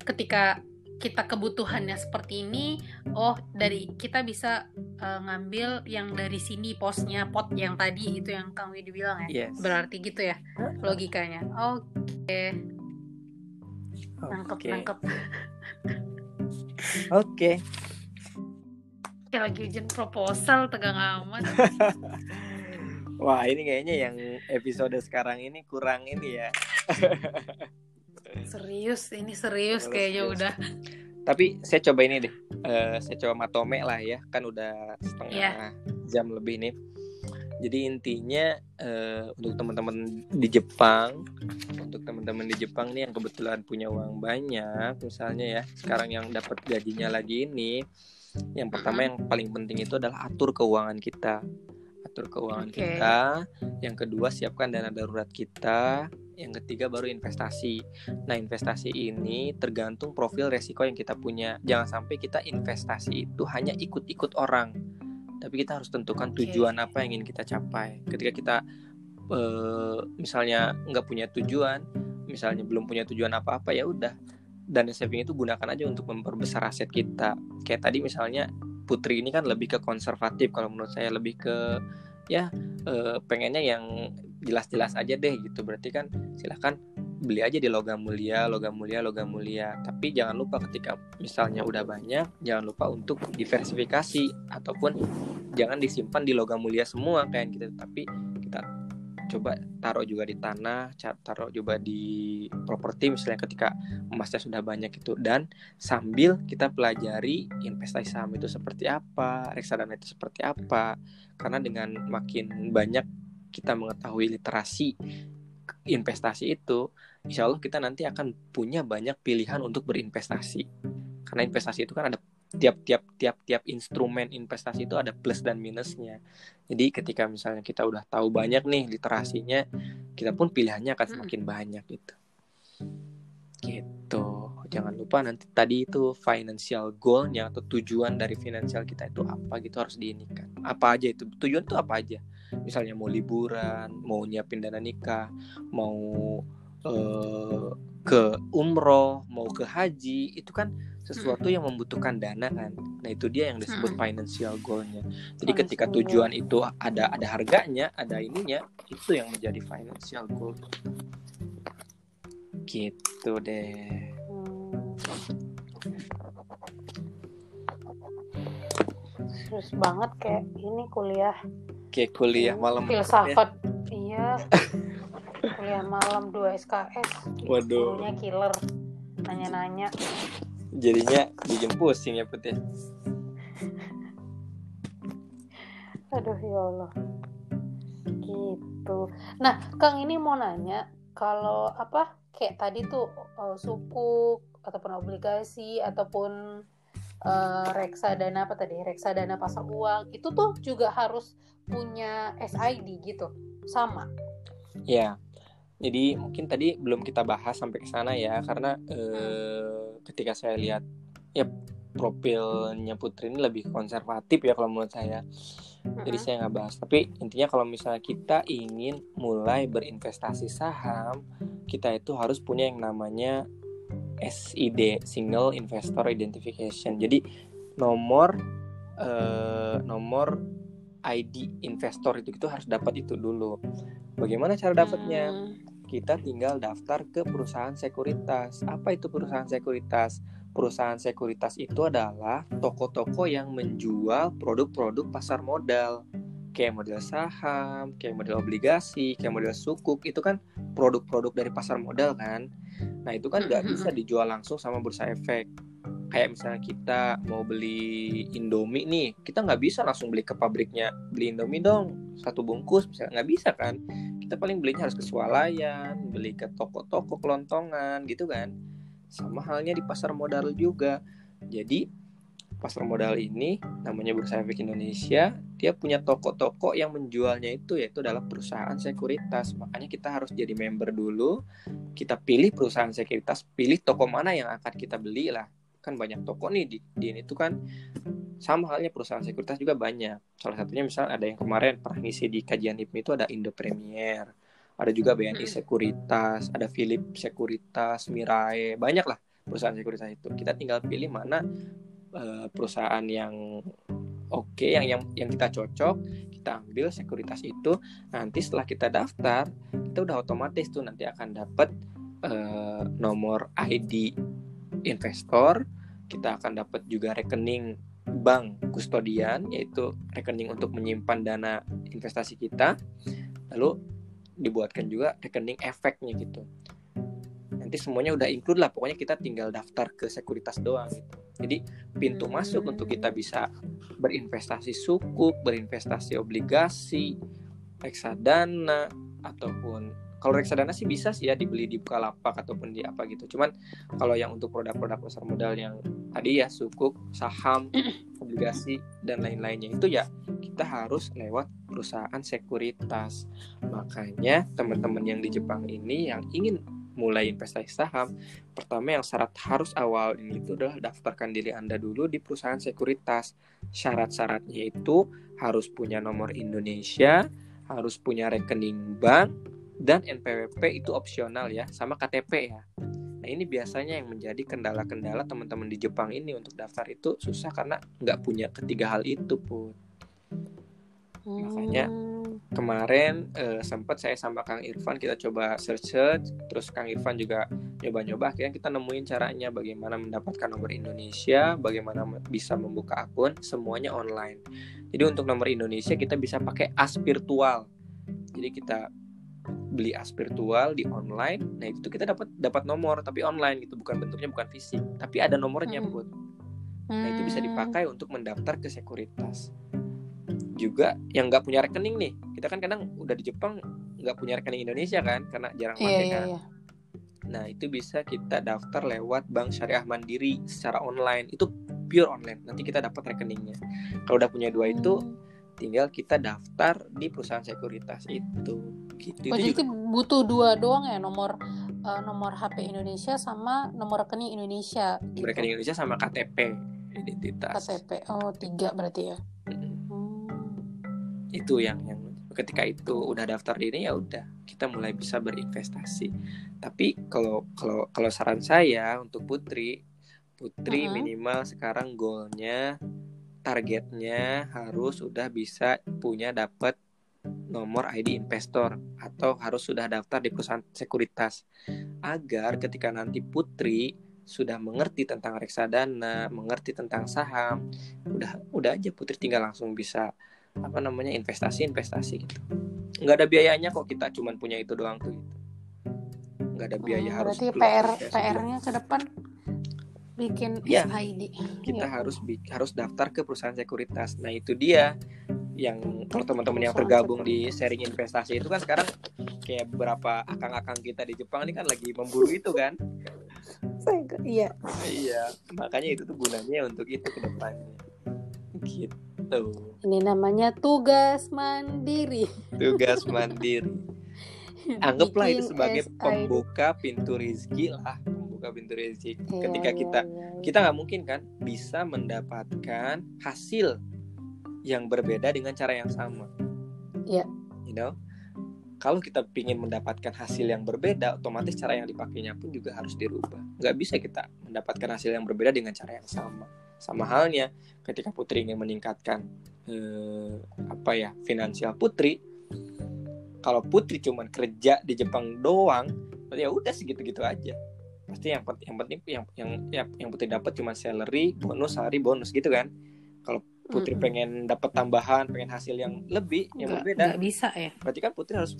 ketika kita kebutuhannya seperti ini, oh dari kita bisa uh, ngambil yang dari sini posnya pot yang tadi itu yang Kang Widi bilang ya. yes Berarti gitu ya logikanya. Oke, nangkep oke nangkep. oke Kayak lagi ujian proposal tegang amat. wah ini kayaknya yang episode sekarang ini kurang ini ya Serius, ini serius Serius, kayaknya serius. udah. tapi saya coba ini deh Eh, saya coba matome lah ya kan udah setengah Iya. jam lebih nih jadi intinya eh, untuk teman-teman di Jepang untuk teman-teman di Jepang nih yang kebetulan punya uang banyak misalnya ya sekarang yang dapat gajinya lagi ini Yang pertama yang paling penting itu adalah atur keuangan kita. Atur keuangan Oke. kita. Yang kedua siapkan dana darurat kita. Yang ketiga baru investasi. Nah, investasi ini tergantung profil resiko yang kita punya. Jangan sampai kita investasi itu hanya ikut-ikut orang. Tapi kita harus tentukan Oke. tujuan apa yang ingin kita capai. Ketika kita eh, misalnya nggak punya tujuan, misalnya belum punya tujuan apa-apa ya udah dana saving itu gunakan aja untuk memperbesar aset kita. Kayak tadi misalnya Putri ini kan lebih ke konservatif kalau menurut saya lebih ke ya eh, pengennya yang jelas-jelas aja deh gitu. Berarti kan silahkan beli aja di logam mulia, logam mulia, logam mulia. Tapi jangan lupa ketika misalnya udah banyak, jangan lupa untuk diversifikasi ataupun jangan disimpan di logam mulia semua kayak gitu. Tapi kita coba taruh juga di tanah, taruh juga di properti misalnya ketika emasnya sudah banyak itu dan sambil kita pelajari investasi saham itu seperti apa, reksadana itu seperti apa. Karena dengan makin banyak kita mengetahui literasi investasi itu, insya Allah kita nanti akan punya banyak pilihan untuk berinvestasi. Karena investasi itu kan ada tiap-tiap tiap-tiap instrumen investasi itu ada plus dan minusnya. Jadi ketika misalnya kita udah tahu banyak nih literasinya, kita pun pilihannya akan semakin banyak gitu. Gitu. Jangan lupa nanti tadi itu financial goalnya atau tujuan dari finansial kita itu apa gitu harus diinikan. Apa aja itu tujuan itu apa aja? Misalnya mau liburan, mau nyiapin dana nikah, mau eh, ke umroh, mau ke haji, itu kan sesuatu yang membutuhkan dana kan. Nah itu dia yang disebut financial goalnya. Jadi ketika tujuan itu ada ada harganya, ada ininya, itu yang menjadi financial goal. Gitu deh. Hmm. Serius banget kayak ini kuliah Kayak kuliah malam. filsafat. Iya. kuliah malam 2 SKS. Waduh. Gurunya killer. Nanya-nanya. Jadinya bikin pusing ya Put ya. Aduh ya Allah. Gitu. Nah, Kang ini mau nanya kalau apa kayak tadi tuh eh, sukuk ataupun obligasi ataupun eh, reksadana apa tadi? Reksadana pasar uang itu tuh juga harus punya SID gitu. Sama. Ya. Jadi mungkin tadi belum kita bahas sampai ke sana ya karena eh, ketika saya lihat ya profilnya Putri ini lebih konservatif ya kalau menurut saya. Jadi saya nggak bahas. Tapi intinya kalau misalnya kita ingin mulai berinvestasi saham, kita itu harus punya yang namanya SID (Single Investor Identification). Jadi nomor eh, nomor ID investor itu itu harus dapat itu dulu. Bagaimana cara dapatnya? Hmm. Kita tinggal daftar ke perusahaan sekuritas. Apa itu perusahaan sekuritas? Perusahaan sekuritas itu adalah toko-toko yang menjual produk-produk pasar modal. Kayak model saham, kayak model obligasi, kayak model sukuk. Itu kan produk-produk dari pasar modal kan. Nah itu kan nggak bisa dijual langsung sama bursa efek. Kayak misalnya kita mau beli Indomie nih, kita nggak bisa langsung beli ke pabriknya. Beli Indomie dong, satu bungkus, misalnya nggak bisa kan kita paling belinya harus ke swalayan, beli ke toko-toko kelontongan gitu kan. Sama halnya di pasar modal juga. Jadi pasar modal ini namanya Bursa Efek Indonesia, dia punya toko-toko yang menjualnya itu yaitu adalah perusahaan sekuritas. Makanya kita harus jadi member dulu. Kita pilih perusahaan sekuritas, pilih toko mana yang akan kita beli lah. Kan banyak toko nih di, di ini tuh kan sama halnya perusahaan sekuritas juga banyak. Salah satunya misal ada yang kemarin pernah ngisi di kajian HIPMI itu ada Indo Premier, ada juga BNI Sekuritas, ada Philip Sekuritas, Mirae, banyak lah perusahaan sekuritas itu. Kita tinggal pilih mana eh, perusahaan yang oke, yang yang yang kita cocok, kita ambil sekuritas itu. Nanti setelah kita daftar, kita udah otomatis tuh nanti akan dapat eh, nomor ID investor, kita akan dapat juga rekening bank kustodian yaitu rekening untuk menyimpan dana investasi kita. Lalu dibuatkan juga rekening efeknya gitu. Nanti semuanya udah include lah pokoknya kita tinggal daftar ke sekuritas doang gitu. Jadi pintu masuk untuk kita bisa berinvestasi sukuk berinvestasi obligasi reksadana ataupun kalau reksadana sih bisa sih ya dibeli di Bukalapak ataupun di apa gitu. Cuman kalau yang untuk produk-produk pasar modal yang tadi ya sukuk, saham, obligasi dan lain-lainnya itu ya kita harus lewat perusahaan sekuritas. Makanya teman-teman yang di Jepang ini yang ingin mulai investasi saham, pertama yang syarat harus awal ini itu adalah daftarkan diri Anda dulu di perusahaan sekuritas. Syarat-syaratnya itu harus punya nomor Indonesia, harus punya rekening bank, dan NPWP itu opsional ya, sama KTP ya. Nah ini biasanya yang menjadi kendala-kendala teman-teman di Jepang ini untuk daftar itu susah karena nggak punya ketiga hal itu pun. Makanya hmm. kemarin eh, sempat saya sama Kang Irfan kita coba search search, terus Kang Irfan juga nyoba-nyoba, akhirnya kita nemuin caranya bagaimana mendapatkan nomor Indonesia, bagaimana bisa membuka akun, semuanya online. Jadi untuk nomor Indonesia kita bisa pakai as virtual. Jadi kita beli as virtual di online nah itu kita dapat dapat nomor tapi online gitu bukan bentuknya bukan fisik tapi ada nomornya hmm. buat. Nah itu bisa dipakai untuk mendaftar ke sekuritas. Juga yang nggak punya rekening nih kita kan kadang udah di Jepang nggak punya rekening Indonesia kan karena jarang pakai yeah, kan. yeah, nah itu bisa kita daftar lewat Bank Syariah Mandiri secara online itu pure online nanti kita dapat rekeningnya. Kalau udah punya dua itu hmm. tinggal kita daftar di perusahaan sekuritas itu gitu. Oh, jadi juga... butuh dua doang ya nomor uh, nomor HP Indonesia sama nomor rekening Indonesia gitu. rekening Indonesia sama KTP identitas. KTP oh tiga berarti ya? Itu yang yang ketika itu udah daftar diri ya udah kita mulai bisa berinvestasi. Tapi kalau kalau kalau saran saya untuk putri putri uh -huh. minimal sekarang goalnya targetnya harus sudah bisa punya dapat nomor ID investor atau harus sudah daftar di perusahaan sekuritas. Agar ketika nanti putri sudah mengerti tentang reksadana, mengerti tentang saham, udah udah aja putri tinggal langsung bisa apa namanya investasi investasi gitu. Nggak ada biayanya kok kita cuman punya itu doang tuh gitu. Nggak ada biaya hmm, harus berarti PR PR-nya ke depan bikin ya, ID kita ya. harus harus daftar ke perusahaan sekuritas nah itu dia yang kalau teman-teman yang tergabung di sharing investasi itu kan sekarang kayak beberapa akang-akang kita di Jepang ini kan lagi memburu itu kan iya iya makanya itu tuh gunanya untuk itu ke depannya gitu. Ini namanya tugas mandiri. Tugas mandiri. Anggaplah itu sebagai pembuka pintu rezeki lah, pembuka pintu rezeki. Iya, Ketika iya, kita iya, iya. kita nggak mungkin kan bisa mendapatkan hasil yang berbeda dengan cara yang sama. Iya. You know, kalau kita ingin mendapatkan hasil yang berbeda, otomatis cara yang dipakainya pun juga harus dirubah. Nggak bisa kita mendapatkan hasil yang berbeda dengan cara yang sama. Sama halnya ketika Putri ingin meningkatkan eh, apa ya finansial Putri, kalau Putri cuma kerja di Jepang doang, ya udah segitu-gitu aja. Pasti yang penting yang penting yang yang yang, yang Putri dapat cuma salary, bonus, hari bonus gitu kan. Kalau Putri mm -hmm. pengen dapat tambahan, pengen hasil yang lebih, yang berbeda. Nggak bisa ya. Berarti kan Putri harus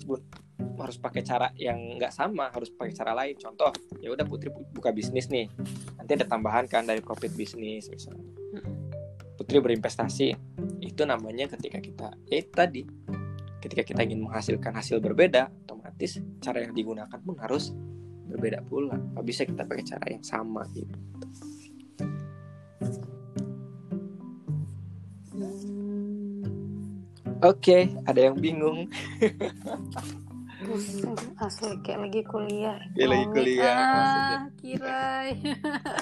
harus pakai cara yang nggak sama, harus pakai cara lain. Contoh, ya udah Putri buka bisnis nih, nanti ada tambahan kan dari profit bisnis misalnya. Mm -hmm. Putri berinvestasi, itu namanya ketika kita, itu tadi, ketika kita ingin menghasilkan hasil berbeda, otomatis cara yang digunakan pun harus berbeda pula. Gak bisa kita pakai cara yang sama gitu. Oke, okay, ada yang bingung. Asli kayak lagi kuliah. Kayak lagi kuliah. Ah, kirai.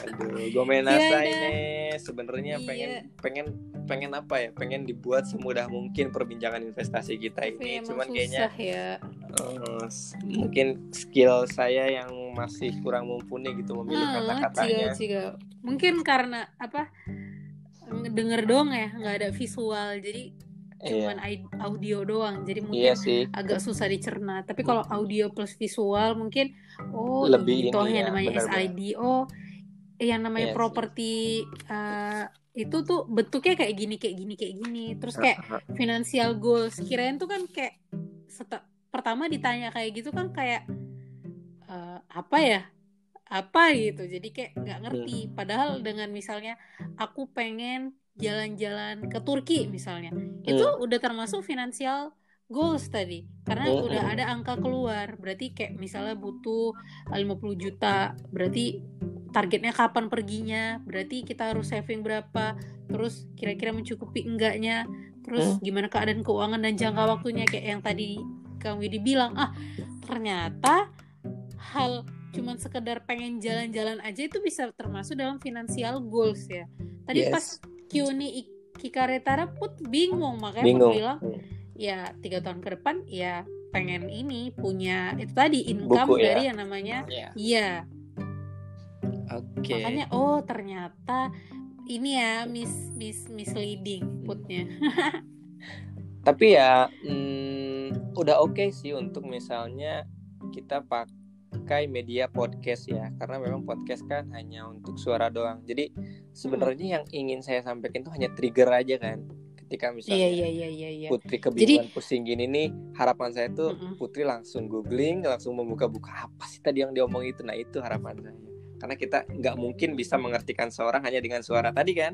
Aduh, gue main nasa iya, ini. Sebenarnya iya. pengen pengen pengen apa ya? Pengen dibuat semudah mungkin perbincangan investasi kita ini. Tapi Cuman kayaknya ya. Uh, mungkin skill saya yang masih kurang mumpuni gitu memilih hmm, kata-katanya. Mungkin karena apa? Denger dong ya, nggak ada visual. Jadi cuman iya. audio doang jadi mungkin iya sih. agak susah dicerna. Tapi kalau audio plus visual mungkin oh lebih itu yang ya, namanya bener -bener. SID oh yang namanya iya properti uh, itu tuh bentuknya kayak gini kayak gini kayak gini. Terus kayak financial goals. Kirain tuh kan kayak pertama ditanya kayak gitu kan kayak uh, apa ya? Apa gitu. Jadi kayak nggak ngerti. Hmm. padahal dengan misalnya aku pengen jalan-jalan ke Turki misalnya. Itu hmm. udah termasuk finansial goals tadi. Karena Mm-mm. udah ada angka keluar. Berarti kayak misalnya butuh 50 juta. Berarti targetnya kapan perginya? Berarti kita harus saving berapa? Terus kira-kira mencukupi enggaknya? Terus gimana keadaan keuangan dan jangka waktunya? Kayak yang tadi Kang Widi bilang ah ternyata hal cuman sekedar pengen jalan-jalan aja itu bisa termasuk dalam financial goals ya. Tadi Yes. pas Kyuni Kikaretara put bingung makanya bingung. put bilang ya tiga tahun ke depan ya pengen ini punya itu tadi income Buku, ya. dari yang namanya Ya, iya. Oke. Makanya oh ternyata ini ya mis mis misleading putnya. Tapi ya hmm, udah oke sih untuk misalnya kita pakai media podcast ya karena memang podcast kan hanya untuk suara doang. Jadi sebenarnya yang ingin saya sampaikan itu hanya trigger aja kan ketika misalnya iya iya iya iya Putri kebingungan pusing gini nih harapan saya tuh Mm-mm. Putri langsung googling langsung membuka-buka apa sih tadi yang diomong itu? Nah itu harapan saya. Karena kita nggak mungkin bisa mengertikan seorang hanya dengan suara tadi kan.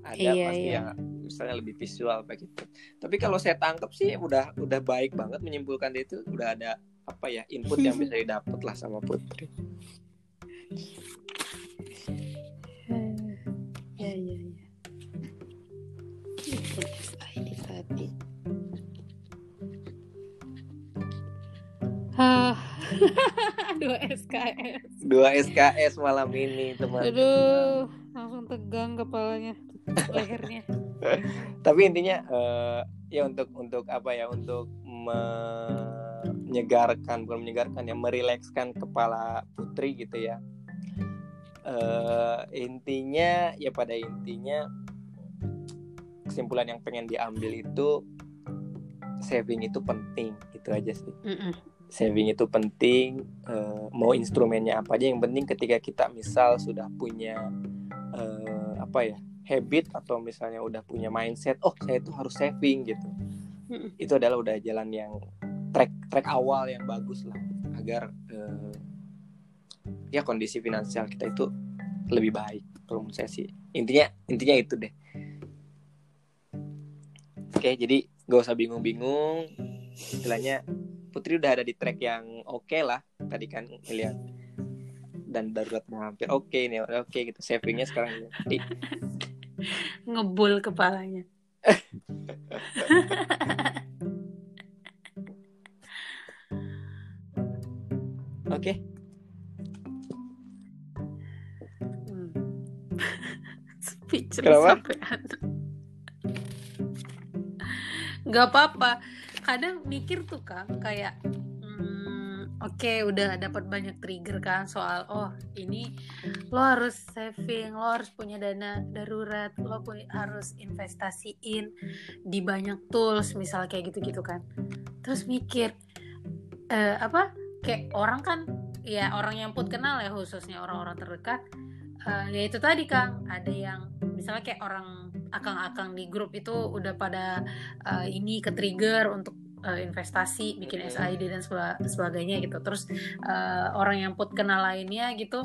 Ada Iya, pasti iya. yang misalnya lebih visual begitu tapi kalau saya tangkap sih udah udah baik banget menyimpulkan dia itu udah ada apa ya input yang bisa didapat lah sama Putri ya ya ya dua SKS. dua SKS malam ini teman Aduh, langsung tegang kepalanya, lehernya. tapi intinya eh, ya untuk untuk apa ya untuk menyegarkan bukan menyegarkan ya merilekskan kepala putri gitu ya Eh, intinya ya pada intinya kesimpulan yang pengen diambil itu saving itu penting itu aja sih Mm-mm. saving itu penting eh, mau instrumennya apa aja yang penting ketika kita misal sudah punya eh, apa ya habit atau misalnya udah punya mindset oh saya itu harus saving gitu Mm-mm. itu adalah udah jalan yang track track awal yang bagus lah agar eh, ya kondisi finansial kita itu lebih baik. Kalau menurut saya sih intinya intinya itu deh. Oke jadi gak usah bingung-bingung. Istilahnya Putri udah ada di track yang oke lah tadi kan lihat dan daruratnya hampir oke nih oke gitu savingnya sekarang jadi Ngebul kepalanya. oke Hmm. Speechless Kenapa? sampai ada. Gak apa-apa. Kadang mikir tuh Kang kayak hmm, oke udah dapat banyak trigger kan soal oh ini lo harus saving, lo harus punya dana darurat, lo punya, harus investasiin di banyak tools misal kayak gitu-gitu kan. Terus mikir eh, apa kayak orang kan ya orang yang put kenal ya khususnya orang-orang terdekat. Eh, ya itu tadi Kang. Ada yang misalnya kayak orang akang-akang di grup itu udah pada eh, ini ke trigger untuk eh, investasi bikin. SID dan seba- sebagainya gitu. Terus eh, orang yang put kenal lainnya gitu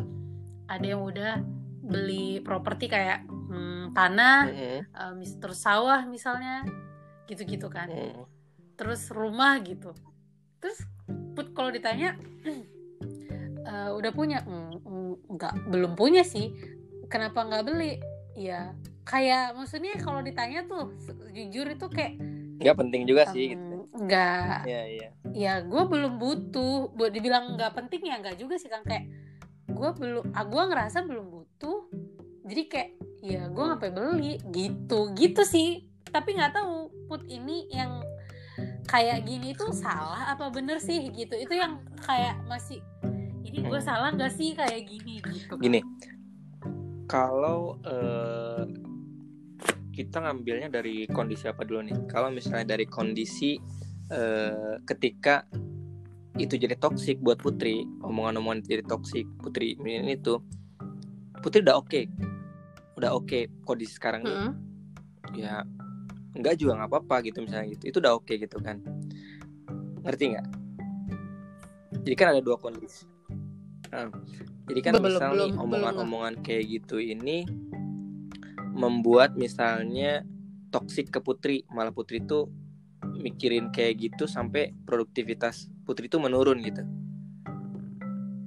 ada yang udah beli properti kayak hmm, tanah mis- terus sawah misalnya gitu-gitu kan. Mm. terus rumah gitu. Terus put kalau ditanya "Eh, udah punya? "Mm, mm, nggak belum punya sih. Kenapa nggak beli? Ya kayak maksudnya kalau ditanya tuh jujur itu kayak nggak penting juga sih gitu. "Mm, nggak. Ya iya. Ya gue belum butuh. Buat dibilang nggak penting ya nggak juga sih kan kayak gue belum ah, gue ngerasa belum butuh. Jadi kayak ya gue ngapain beli? Gitu. Gitu sih. Tapi nggak tahu put ini yang kayak gini tuh salah apa bener sih gitu. Itu yang kayak masih ini gue Hmm. salah nggak sih? Kayak gini gitu. Gini. Kalau eh, kita ngambilnya dari kondisi apa dulu nih? Kalau misalnya dari kondisi eh, ketika itu jadi toksik buat Putri omongan-omongan jadi toksik Putri ini itu Putri udah oke. Udah oke kondisi sekarang ini. Mm-mm. ya enggak juga nggak apa-apa gitu misalnya gitu. Itu udah oke gitu kan. Ngerti nggak? Jadi kan ada dua kondisi. Nah, jadi kan Belum, misal nih belum, belum omongan-omongan kayak gitu ini membuat misalnya toksik ke putri. Malah putri itu mikirin kayak gitu sampai produktivitas Putri itu menurun gitu.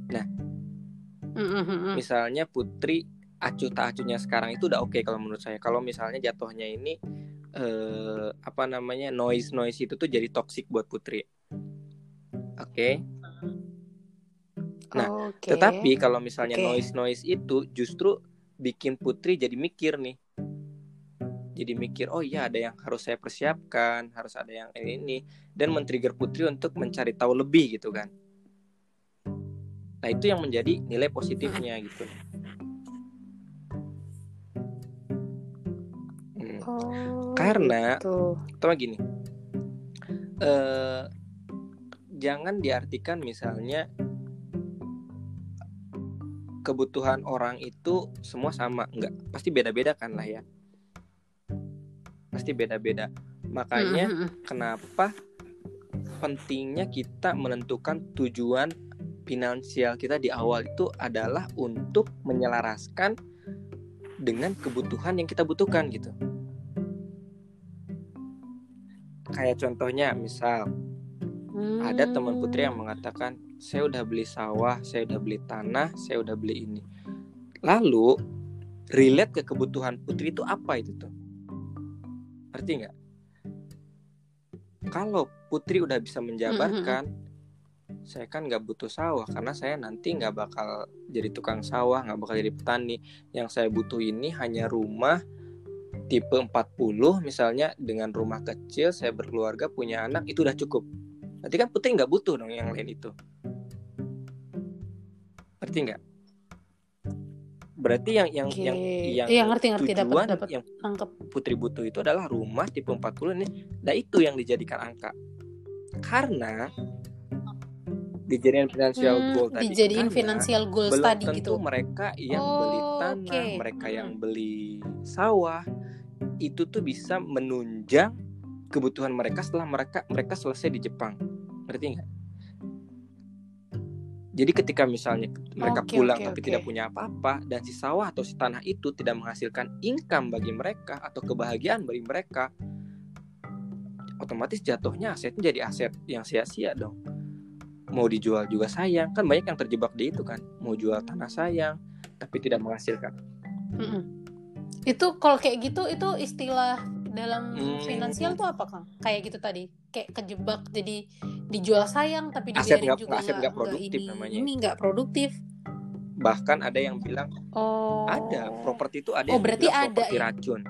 Nah, misalnya Putri acuh tak acuhnya sekarang itu udah oke kalau menurut saya. Kalau misalnya jatuhnya ini eh, apa namanya noise noise itu tuh jadi toxic buat Putri. Oke. Nah, Oke. Tetapi kalau misalnya Oke. noise noise itu justru bikin Putri jadi mikir nih. Jadi mikir, oh iya ada yang harus saya persiapkan, harus ada yang ini, ini dan men-trigger Putri untuk mencari tahu lebih gitu kan. Nah, itu yang menjadi nilai positifnya gitu. Oh, Karena- gitu. Pertama gini. Eh jangan diartikan misalnya kebutuhan orang itu semua sama, enggak. Pasti beda-beda kan lah ya. Pasti beda-beda. Makanya Mm-mm. kenapa pentingnya kita menentukan tujuan finansial kita di awal itu adalah untuk menyelaraskan dengan kebutuhan yang kita butuhkan gitu. Kayak contohnya misal ada teman putri yang Hmm. mengatakan saya udah beli sawah, saya udah beli tanah, saya udah beli ini. Lalu relate ke kebutuhan putri itu apa itu tuh? Ngerti nggak? Kalau putri udah bisa menjabarkan, saya kan nggak butuh sawah karena saya nanti nggak bakal jadi tukang sawah, nggak bakal jadi petani. Yang saya butuh ini hanya rumah tipe 40 misalnya dengan rumah kecil, saya berkeluarga, punya anak, itu udah cukup. Nanti kan putri nggak butuh dong yang lain itu. Ngerti nggak? Berarti yang yang Oke. yang yang Iya, ngerti ngerti tujuan dapat yang nangkep. putri butuh itu adalah rumah tipe 40 ini. Nah itu yang dijadikan angka. Karena dijadikan financial Hmm, goal tadi. dijadiin financial goals belum tadi tentu gitu. mereka yang Oh, beli tanah, oke. mereka yang Mm-mm. beli sawah itu tuh bisa menunjang kebutuhan mereka setelah mereka mereka selesai di Jepang. Ngerti nggak? Jadi ketika misalnya mereka Oke, pulang oke, tapi oke. tidak punya apa-apa dan si sawah atau si tanah itu tidak menghasilkan income bagi mereka atau kebahagiaan bagi mereka, otomatis jatuhnya asetnya jadi aset yang sia-sia dong. Mau dijual juga sayang, kan banyak yang terjebak di itu kan. Mau jual tanah sayang tapi tidak menghasilkan. Mm-mm. Itu kalau kayak gitu itu istilah dalam Hmm. finansial tuh apa Kang? Kayak gitu tadi, kayak kejebak jadi dijual sayang tapi Aset dibiarin nggak- juga aset nggak produktif ini, namanya. Ini nggak produktif. Bahkan ada yang bilang Oh. ada properti itu ada Oh, yang berarti ada properti ya? racun.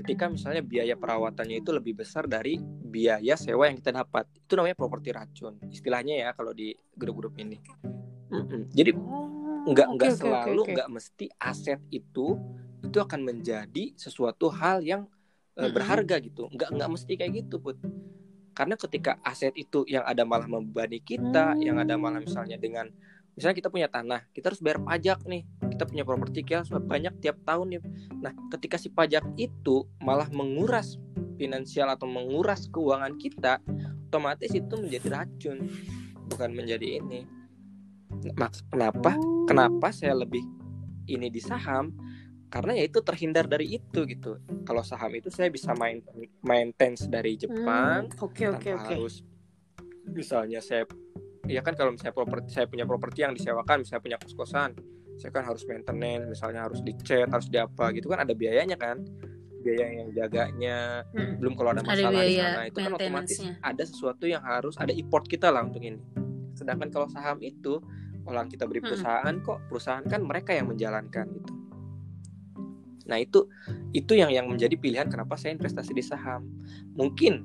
Ketika misalnya biaya perawatannya itu lebih besar dari biaya sewa yang kita dapat, itu namanya properti racun. Istilahnya ya kalau di grup-grup ini. Mm-mm. Jadi Oh, nggak oke, nggak oke, selalu oke. nggak mesti aset itu itu akan menjadi sesuatu hal yang Mm-mm. berharga gitu. Nggak nggak mesti kayak gitu put. Karena ketika aset itu yang ada malah membebani kita, yang ada malah misalnya dengan misalnya kita punya tanah, kita harus bayar pajak nih. Kita punya properti kita harus banyak tiap tahun nih. Nah, ketika si pajak itu malah menguras finansial atau menguras keuangan kita, otomatis itu menjadi racun, bukan menjadi ini. Mak- kenapa? Kenapa saya lebih ini di saham? Karena ya itu terhindar dari itu gitu. Kalau saham itu saya bisa main maintenance dari Jepang Hmm, oke tanpa oke. harus misalnya saya ya kan kalau misalnya properti saya punya properti yang disewakan misalnya punya kos kosan saya kan harus maintenance misalnya harus dicat harus diapa gitu kan ada biayanya kan? Biaya yang jaganya Mm. belum kalau ada Ada masalah di biaya sana itu kan otomatis ada sesuatu yang harus ada import kita lah untuk ini. Sedangkan kalau saham itu orang kita beri Mm-mm. perusahaan kok perusahaan kan mereka yang menjalankan gitu. Nah itu itu yang yang menjadi pilihan kenapa saya investasi di saham. Mungkin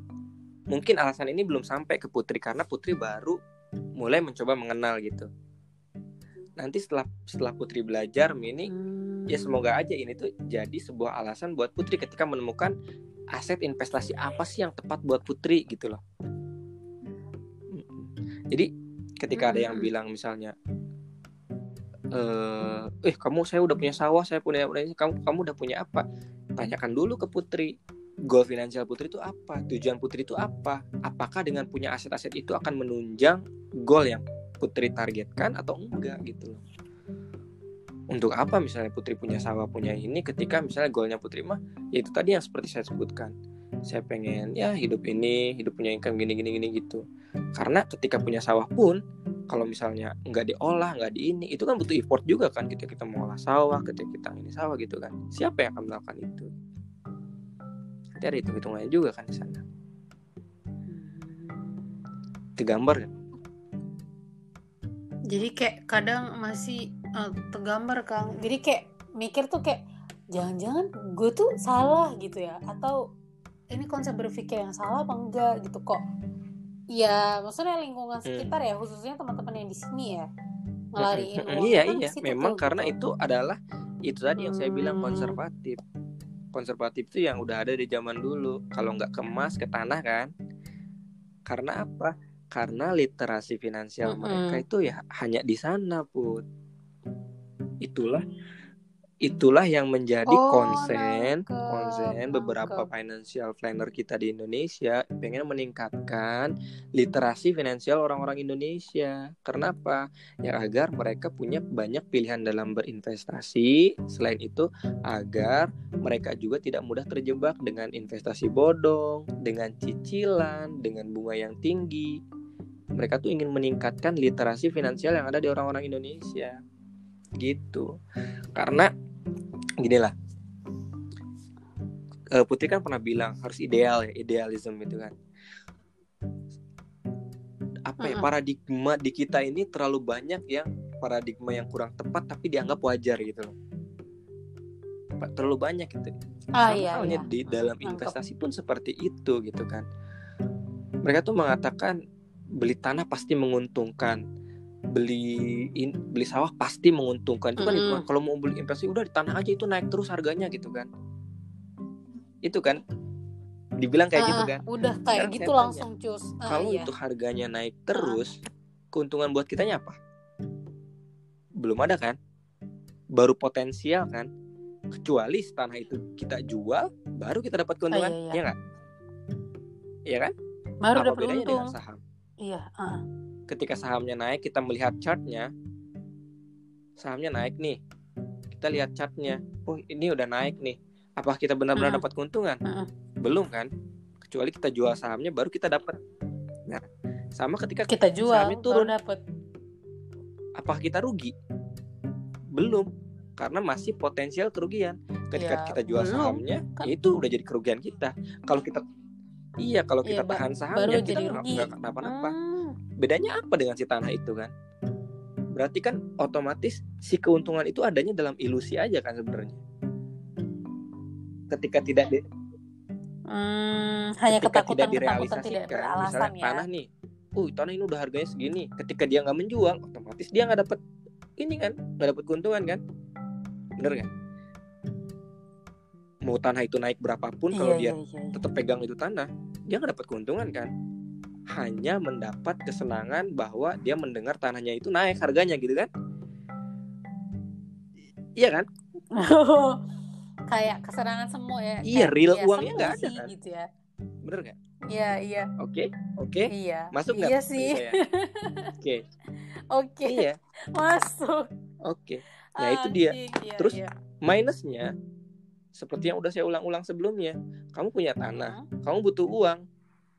mungkin alasan ini belum sampai ke Putri karena Putri baru mulai mencoba mengenal gitu. Nanti setelah setelah Putri belajar ini Hmm. ya semoga aja ini tuh jadi sebuah alasan buat Putri ketika menemukan aset investasi apa sih yang tepat buat Putri gitu loh. Jadi ketika ada yang bilang misalnya eh eh kamu saya udah punya sawah saya punya kamu kamu udah punya apa? Tanyakan dulu ke Putri goal finansial Putri itu apa? Tujuan Putri itu apa? Apakah dengan punya aset-aset itu akan menunjang goal yang Putri targetkan atau enggak gitu loh? Untuk apa misalnya Putri punya sawah punya ini ketika misalnya goalnya Putri mah ya itu tadi yang seperti saya sebutkan. Saya pengen ya hidup ini hidup punya income gini gini gini gitu. Karena ketika punya sawah pun kalau misalnya nggak diolah nggak di ini itu kan butuh effort juga kan ketika kita mau olah sawah ketika kita ini sawah gitu kan. Siapa yang akan melakukan itu nanti ada hitung hitungannya juga kan di sana. Digambar kan? Jadi kayak kadang masih uh, tergambar kang. Jadi kayak mikir tuh kayak jangan-jangan gue tuh salah gitu ya. Atau ini konsep berpikir yang salah apa enggak? Gitu kok. Ya maksudnya lingkungan Hmm. sekitar ya khususnya teman-teman yang di sini ya. Ngelariin Mm-mm. uangnya iya kan iya. memang tuh, karena itu adalah itu tadi yang saya bilang Hmm. konservatif konservatif itu yang udah ada di zaman dulu. Kalau nggak ke emas ke tanah kan? Karena apa? Karena literasi finansial Mm-mm. mereka itu ya hanya di sana put. Itulah itulah yang menjadi Oh, konsen nangkep, konsen beberapa nangkep. financial planner kita di Indonesia pengen meningkatkan literasi finansial orang-orang Indonesia. Kenapa? Ya agar mereka punya banyak pilihan dalam berinvestasi. Selain itu, agar mereka juga tidak mudah terjebak dengan investasi bodong, dengan cicilan, dengan bunga yang tinggi. Mereka tuh ingin meningkatkan literasi finansial yang ada di orang-orang Indonesia. Gitu. Karena gini lah. Eh, Putri kan pernah bilang harus ideal ya, idealism itu kan. Apa ya paradigma di kita ini terlalu banyak yang paradigma yang kurang tepat tapi dianggap wajar gitu loh. Terlalu banyak gitu. ah iya iya di dalam investasi pun seperti itu gitu kan. Mereka tuh mengatakan beli tanah pasti menguntungkan, beli in- beli sawah pasti menguntungkan. Itu kan hitungan. kalau mau beli investasi udah di tanah aja itu naik terus harganya gitu kan. Itu kan dibilang kayak gitu Ah, kan. udah kayak Sekarang gitu saya tanya, langsung cus Ah, Kalau iya. itu harganya naik terus, keuntungan buat kitanya apa? Belum ada kan? Baru potensial kan? Kecuali tanah itu kita jual, baru kita dapat keuntungan, iya, iya. ya nggak? Iya kan? baru Apa dapat untung dengan saham? iya ah. Ketika sahamnya naik, kita melihat chartnya, sahamnya naik nih. Kita lihat chartnya, oh ini udah naik nih. Apa kita benar-benar dapat keuntungan? Belum kan? Kecuali kita jual sahamnya, baru kita dapat. Nah, sama ketika kita jual sahamnya turun, dapat apakah kita rugi? Belum, karena masih potensial kerugian. Ketika Ya, kita jual belum, sahamnya, kan. ya itu udah jadi kerugian kita. Kalau kita Iya, kalau kita ba- tahan sahamnya kita jadi nggak kenapa-napa. Hmm. Bedanya apa dengan si tanah itu kan? Berarti kan otomatis si keuntungan itu adanya dalam ilusi aja kan sebenarnya. Ketika tidak di, Hmm, hanya ketika ketakutan tidak direalisasikan, tidak misalnya ya tanah nih, uh tanah ini udah harganya segini. Ketika dia nggak menjual, otomatis dia nggak dapat ini kan, nggak dapat keuntungan kan? Bener nggak? Mau tanah itu naik berapapun, kalau dia iya, iya, iya. tetap pegang itu tanah, dia nggak dapat keuntungan kan? Hanya mendapat kesenangan bahwa dia mendengar tanahnya itu naik harganya gitu kan? Iya kan? kayak kesenangan semua ya Iya, Kayak, real ya, uangnya nggak ada, sih, kan? gitu ya Bener nggak? iya iya Oke, oke, iya masuk nggak? iya sih saya? Oke, oke iya, masuk oke. Nah itu dia. Iya, Terus iya. minusnya seperti yang udah saya ulang-ulang sebelumnya. Kamu punya tanah, Hmm. kamu butuh uang.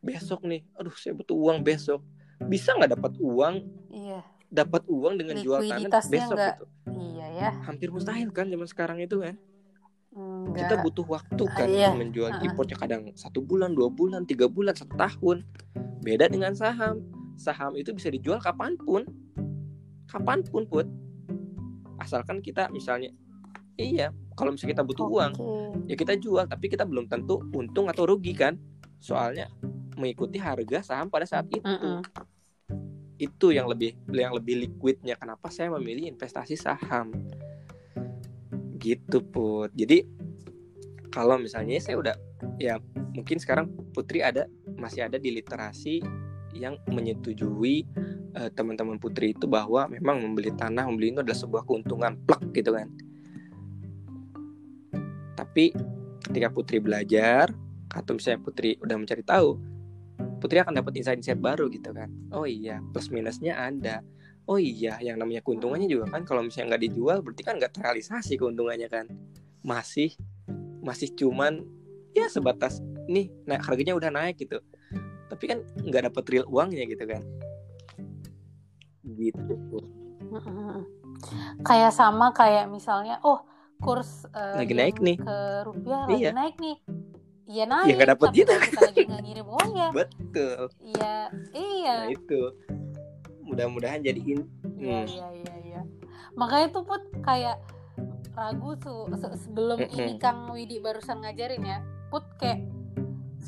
Besok nih, aduh saya butuh uang besok. Bisa nggak dapat uang? iya Dapat uang dengan jual tanah besok nggak gitu. iya ya Hampir mustahil kan zaman sekarang itu kan. Enggak. Kita butuh waktu kan Iya. menjual Ah. importnya kadang satu bulan, dua bulan, tiga bulan, satu tahun. Beda dengan saham. Saham itu bisa dijual kapan pun, kapan pun put. Asalkan kita misalnya, iya, kalau misalnya kita butuh uang, Oke. ya kita jual tapi kita belum tentu untung atau rugi kan soalnya mengikuti harga saham pada saat itu. Mm-mm. itu yang lebih yang lebih liquidnya. Kenapa saya memilih investasi saham? Gitu put. Jadi kalau misalnya saya udah ya mungkin sekarang Putri ada masih ada di literasi yang menyetujui eh, teman-teman Putri itu bahwa memang membeli tanah membeli itu adalah sebuah keuntungan plek gitu kan. Tapi ketika Putri belajar atau misalnya Putri udah mencari tahu Putri akan dapat insight-insight baru gitu kan. Oh iya plus minusnya ada. Oh iya yang namanya keuntungannya juga kan kalau misalnya nggak dijual berarti kan nggak terrealisasi keuntungannya kan. Masih masih cuman ya sebatas nih nah harganya udah naik gitu. Tapi kan nggak dapet real uangnya gitu kan. Gitu. Kayak sama kayak misalnya oh kurs uh, lagi naik nih. ke rupiah iya. lagi naik nih Iya naik, ya nggak dapet gitu kita lagi nggak ngirim uang ya. betul Iya, iya. nah itu mudah-mudahan jadi in Iya, Hmm. iya, iya, iya. Makanya tuh put kayak ragu tuh se- sebelum ini Mm-mm. Kang Widi barusan ngajarin ya, put kayak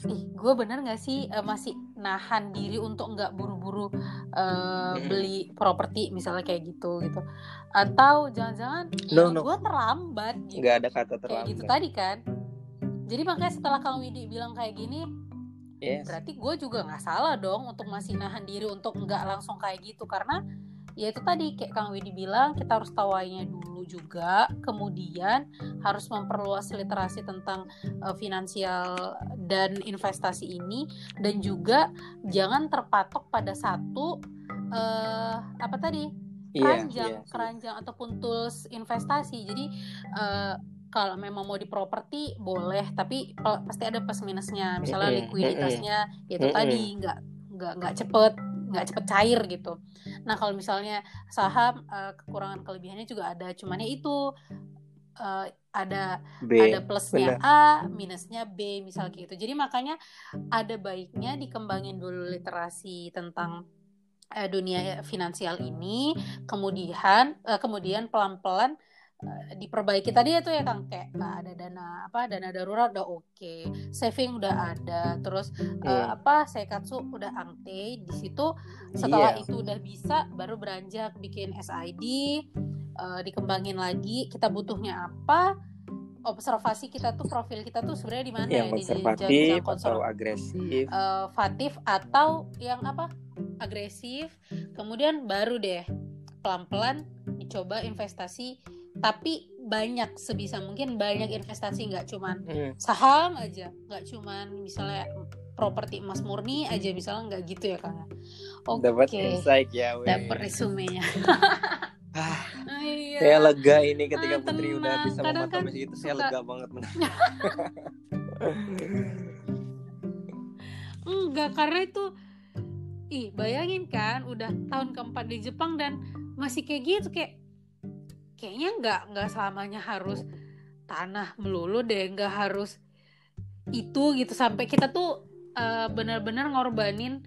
ih gue bener nggak sih eh, masih nahan diri untuk nggak buru-buru Mm-mm. beli properti misalnya kayak gitu gitu atau jangan-jangan No, no. gue terlambat gitu nggak ada kata kayak gitu terlambat tadi kan jadi makanya setelah Kang Widi bilang kayak gini yes. berarti gue juga nggak salah dong untuk masih nahan diri untuk nggak langsung kayak gitu. Karena ya itu tadi kayak Kang Widi bilang kita harus tawainya dulu juga. Kemudian harus memperluas literasi tentang eh, finansial dan investasi ini. Dan juga jangan terpatok pada satu eh apa tadi? Iya keranjang iya. sih. keranjang ataupun tools investasi. Jadi eh, kalau memang mau di properti boleh tapi pa- pasti ada plus minusnya. Misalnya likuiditasnya ya itu Mm-mm. tadi nggak nggak nggak cepet nggak cepet cair gitu. Nah kalau misalnya saham eh, kekurangan kelebihannya juga ada. Cuman ya itu eh, ada B. ada plusnya A, minusnya B, misal gitu. Jadi makanya ada baiknya dikembangin dulu literasi tentang eh, dunia finansial ini, kemudian kemudian pelan-pelan diperbaiki tadi itu ya Kang kayak eh, ada dana apa dana darurat udah oke, saving udah ada, terus eh, Hmm. apa Seikatsu udah angte di situ setelah Iya. itu udah bisa baru beranjak bikin SID eh, dikembangin lagi kita butuhnya apa observasi kita tuh profil kita tuh sebenarnya di mana yang ya di jenjang konservatif atau agresif atau yang apa agresif kemudian baru deh pelan-pelan dicoba investasi tapi banyak sebisa mungkin banyak investasi nggak cuman Hmm. saham aja nggak cuman misalnya properti emas murni aja misalnya nggak gitu ya kang oke. dapat insight ya dapat resumenya. Ah, Ah, iya. saya lega ini ketika Ah, Putri udah bisa Kadang memotong kan itu saya suka- lega banget enggak karena itu ih bayangin kan udah tahun keempat di Jepang dan masih kayak gitu kayak kayaknya nggak nggak selamanya harus tanah melulu deh nggak harus itu gitu. Sampai kita tuh eh, benar-benar ngorbanin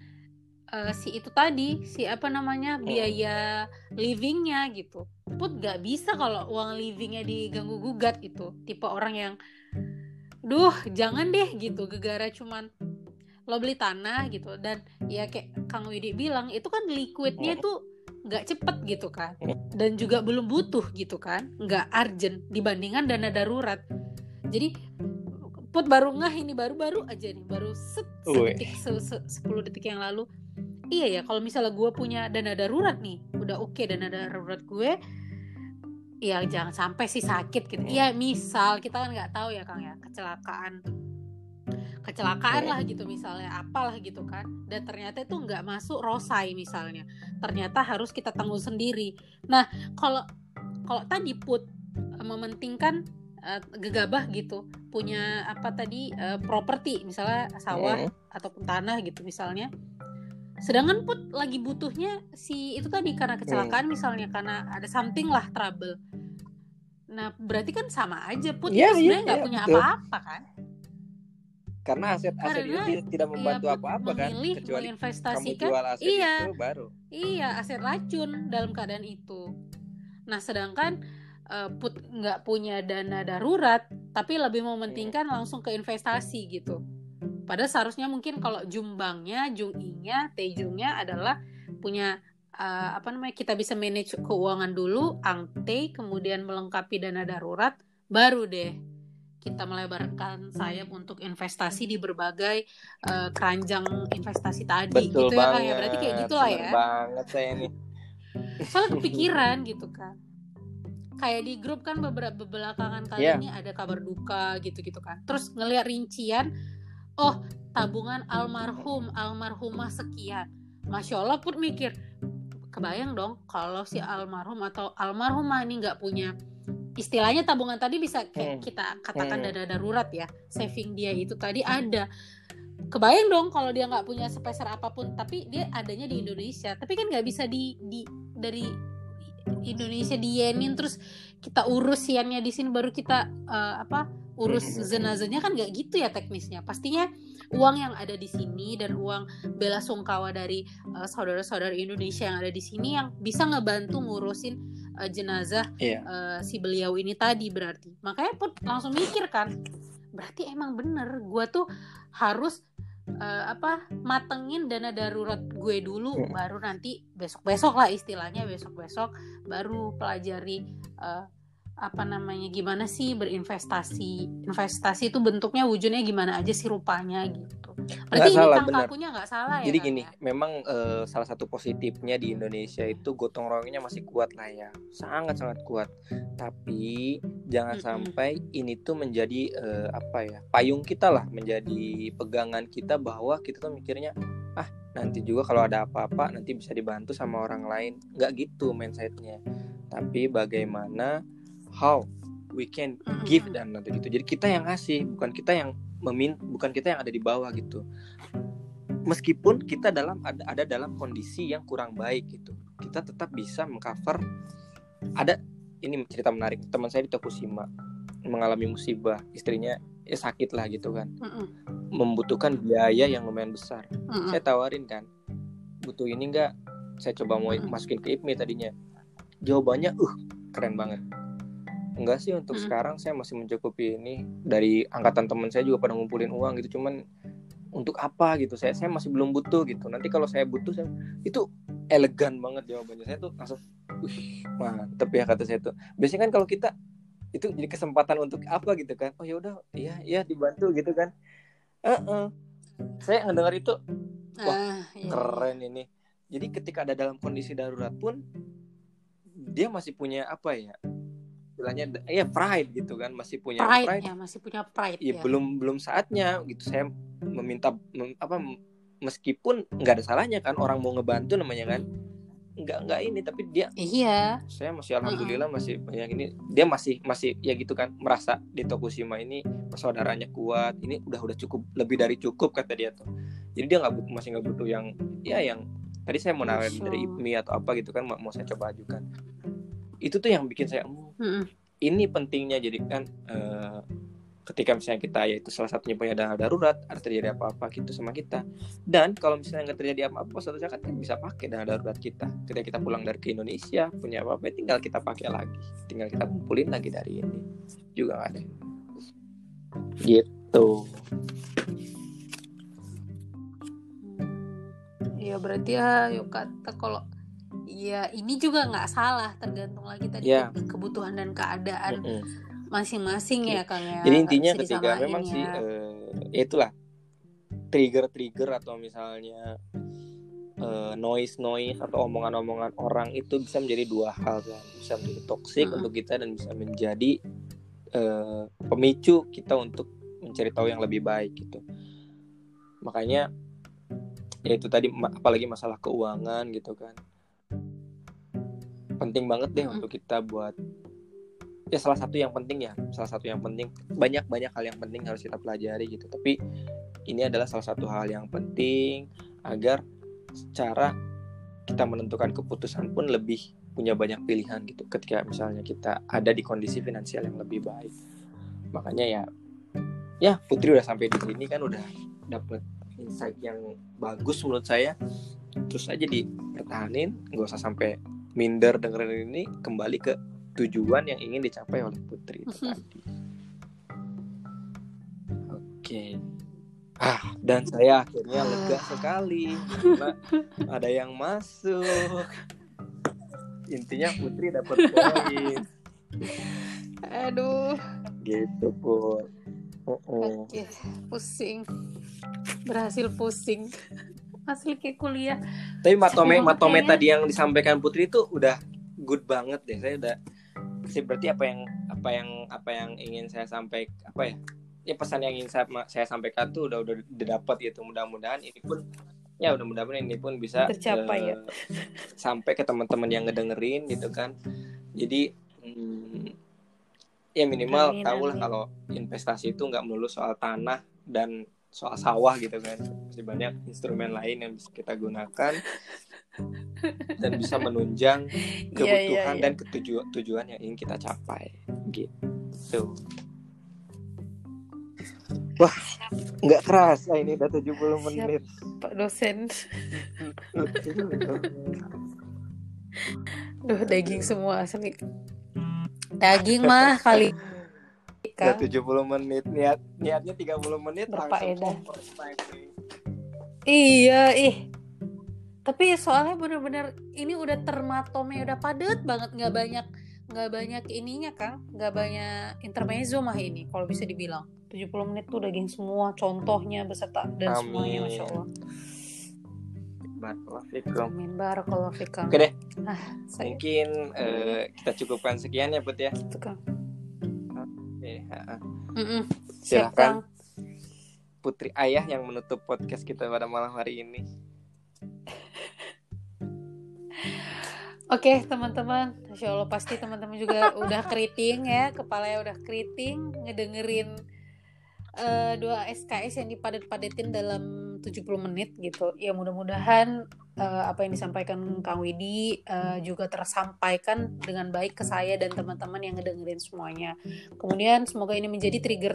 eh, si itu tadi si apa namanya biaya livingnya gitu. Put nggak bisa kalau uang livingnya diganggu gugat itu tipe orang yang duh jangan deh gitu. Gegara cuman lo beli tanah gitu. Dan ya kayak Kang Widi bilang itu kan liquidnya itu nggak cepet gitu kan. Dan juga belum butuh gitu kan. Nggak urgent dibandingkan dana darurat. Jadi put baru ngah ini baru-baru aja nih. Baru set Wih. sedetik se- se- 10 detik yang lalu. Iya ya kalau misalnya gue punya dana darurat nih udah oke dana darurat gue ya jangan sampai sih sakit gitu. Ya misal kita kan nggak tahu ya kang ya kecelakaan kecelakaan lah gitu misalnya apalah gitu kan. Dan ternyata itu nggak masuk rosai misalnya. Ternyata harus kita tanggung sendiri. Nah kalau kalau tadi put eh, mementingkan eh, gegabah gitu punya apa tadi eh, properti misalnya sawah Hmm. ataupun tanah gitu misalnya. Sedangkan put lagi butuhnya si itu tadi karena kecelakaan misalnya karena ada something lah trouble. Nah berarti kan sama aja put Iya, itu sebenarnya iya, nggak iya, punya betul. apa-apa kan karena aset-aset itu tidak- tidak membantu Iya, apa-apa kan kecuali kamu jual aset iya. itu baru. Iya aset racun dalam keadaan itu. Nah sedangkan eh, put nggak punya dana darurat tapi lebih mementingkan langsung ke investasi gitu. Padahal seharusnya mungkin kalau jumbangnya jungingnya tejungnya adalah punya eh, apa namanya kita bisa manage keuangan dulu angte kemudian melengkapi dana darurat baru deh kita melebarkan sayap untuk investasi di berbagai eh, keranjang investasi tadi betul gitu ya Kang banget ya berarti kayak gitulah ya. banget saya nih. Soalnya kepikiran gitu kan kayak di grup kan beberapa belakangan kali Iya. ini ada kabar duka gitu-gitu kan terus ngeliat rincian oh tabungan almarhum almarhumah sekian. Masya allah pun mikir kebayang dong kalau si almarhum atau almarhumah ini nggak punya istilahnya tabungan tadi bisa kayak Hmm. kita katakan Hmm. dana darurat ya saving dia itu tadi ada kebayang dong kalau dia nggak punya sepeser apa pun tapi dia adanya di Indonesia tapi kan nggak bisa di, di dari Indonesia di yenin terus kita urus yennya di sini baru kita eh, apa urus jenazahnya kan nggak gitu ya teknisnya pastinya uang yang ada di sini dan uang bela sungkawa dari eh, saudara-saudara Indonesia yang ada di sini yang bisa ngebantu ngurusin eh, jenazah Iya. eh, si beliau ini tadi berarti makanya pun langsung mikir kan berarti emang bener gue tuh harus eh, apa matengin dana darurat gue dulu Hmm. baru nanti besok besok lah istilahnya besok besok baru pelajari eh, apa namanya gimana sih berinvestasi investasi itu bentuknya wujudnya gimana aja sih rupanya gitu berarti ini salah, benar. akunya nggak salah ya Jadi Kang, gini, ya? memang eh, salah satu positifnya di Indonesia itu gotong royongnya masih kuat lah ya, sangat sangat kuat. Tapi jangan Mm-mm. sampai ini tuh menjadi eh, apa ya, payung kita lah, menjadi pegangan kita bahwa kita tuh mikirnya ah nanti juga kalau ada apa-apa nanti bisa dibantu sama orang lain. Nggak gitu mindsetnya. Tapi bagaimana how we can give Mm-mm. dan nanti gitu. Jadi kita yang ngasih, bukan kita yang memin, bukan kita yang ada di bawah gitu meskipun kita dalam ada, ada dalam kondisi yang kurang baik gitu kita tetap bisa mengcover ada ini cerita menarik teman saya di Tokushima mengalami musibah istrinya ya sakit lah gitu kan Mm-mm. membutuhkan biaya yang lumayan besar Mm-mm. saya tawarin kan butuh ini enggak saya coba mau Mm-mm. masukin ke IPMI tadinya jawabannya uh keren banget enggak sih untuk Mm-mm. sekarang saya masih mencukupi ini. Dari angkatan teman saya juga pada ngumpulin uang gitu cuman untuk apa gitu? Saya saya masih belum butuh gitu. Nanti kalau saya butuh saya itu elegan banget jawabannya. Saya tuh langsung wih mantep ya kata saya tuh. Biasanya kan kalau kita itu jadi kesempatan untuk apa gitu kan? Oh ya udah iya iya dibantu gitu kan. Heeh. saya ngedengar itu Wah, Ah, iya. keren ini. Jadi ketika ada dalam kondisi darurat pun dia masih punya apa ya istilahnya ya pride gitu kan masih punya pride, pride ya masih punya pride ya ya. belum belum saatnya gitu saya meminta mem- apa meskipun nggak ada salahnya kan orang mau ngebantu namanya kan nggak nggak ini tapi dia Iya. saya masih alhamdulillah masih banyak ini dia masih masih ya gitu kan merasa di Tokushima ini saudaranya kuat ini udah udah cukup lebih dari cukup kata dia tuh jadi dia nggak butuh masih nggak butuh yang ya yang tadi saya mau nawarin dari. IPMI atau apa gitu kan mau mau saya coba ajukan itu tuh yang bikin saya "Hmm, ini pentingnya jadi kan eh, ketika misalnya kita ya itu salah satunya punya dana darurat ada terjadi apa-apa gitu sama kita. Dan kalau misalnya nggak terjadi apa-apa suatu saat kan bisa pakai dana darurat kita. Ketika kita pulang dari ke Indonesia punya apa-apa ya tinggal kita pakai lagi. Tinggal kita kumpulin lagi dari ini. Juga ada. Gitu. Iya berarti ya yuk kata kalau ya ini juga nggak salah tergantung Ya. ke- kebutuhan dan keadaan masing-masing ya Kang ya. jadi intinya ketika memang ya. sih eh, ya itulah trigger-trigger atau misalnya eh, noise-noise atau omongan-omongan orang itu bisa menjadi dua hal kan bisa menjadi toksik Mm-mm. untuk kita dan bisa menjadi eh, pemicu kita untuk mencari tahu yang lebih baik gitu makanya ya itu tadi apalagi masalah keuangan gitu kan penting banget deh untuk kita buat ya salah satu yang penting ya salah satu yang penting. Banyak banyak hal yang penting harus kita pelajari gitu. Tapi ini adalah salah satu hal yang penting agar cara kita menentukan keputusan pun lebih punya banyak pilihan gitu ketika misalnya kita ada di kondisi finansial yang lebih baik. Makanya ya ya Putri udah sampai di sini kan udah dapet insight yang bagus menurut saya. Terus aja dipertahanin nggak usah sampai minder dengerin ini kembali ke tujuan yang ingin dicapai oleh Putri itu tadi. Oke. Ah dan saya akhirnya lega sekali. Karena ada yang masuk. Intinya Putri dapat poin. Aduh, gitu pun Oh, ya, pusing. Berhasil pusing. Hasil kayak kuliah. Tapi matome Emang matome kayaknya- tadi yang disampaikan Putri itu udah good banget deh. Saya udah sih berarti apa yang apa yang apa yang ingin saya sampaikan apa ya? Ya pesan yang ingin saya saya sampaikan tuh udah udah didapat gitu. Mudah-mudahan ini pun ya udah mudah-mudahan ini pun bisa Tercapai ya. eh, sampai ke teman-teman yang ngedengerin gitu kan. Jadi hmm, ya minimal tahu lah kalau investasi itu nggak melulu soal tanah dan soal sawah gitu kan masih banyak instrumen lain yang bisa kita gunakan dan bisa menunjang Iya, kebutuhan iya, iya. dan ketujuan tujuan yang ingin kita capai gitu wah nggak kerasa ini udah 70 Siap. menit Pak dosen. Duh, daging semua asli. Daging mah kali. udah Kang. 70 menit niat niatnya 30 menit Berfaedah. langsung nih. Iya, ih. Tapi soalnya bener-bener ini udah termatomnya udah padet banget nggak banyak nggak banyak ininya Kang, nggak banyak intermezzo mah ini kalau bisa dibilang. 70 menit tuh daging semua contohnya beserta dan semuanya Amin. Masya Allah. Barakallahu fikum. Amin barakallahu fikang. Oke deh, Saya mungkin eh, kita cukupkan sekian ya Put ya. itu Kang. Oke. Siap Silakan. Kang. Putri Ayah yang menutup podcast kita pada malam hari ini. Oke teman-teman, Masya Allah pasti teman-teman juga udah keriting ya, kepalanya udah keriting ngedengerin eh, dua SKS yang dipadet-padetin dalam 70 menit gitu. Ya mudah-mudahan eh, apa yang disampaikan Kang Widi eh, juga tersampaikan dengan baik ke saya dan teman-teman yang ngedengerin semuanya. Kemudian semoga ini menjadi trigger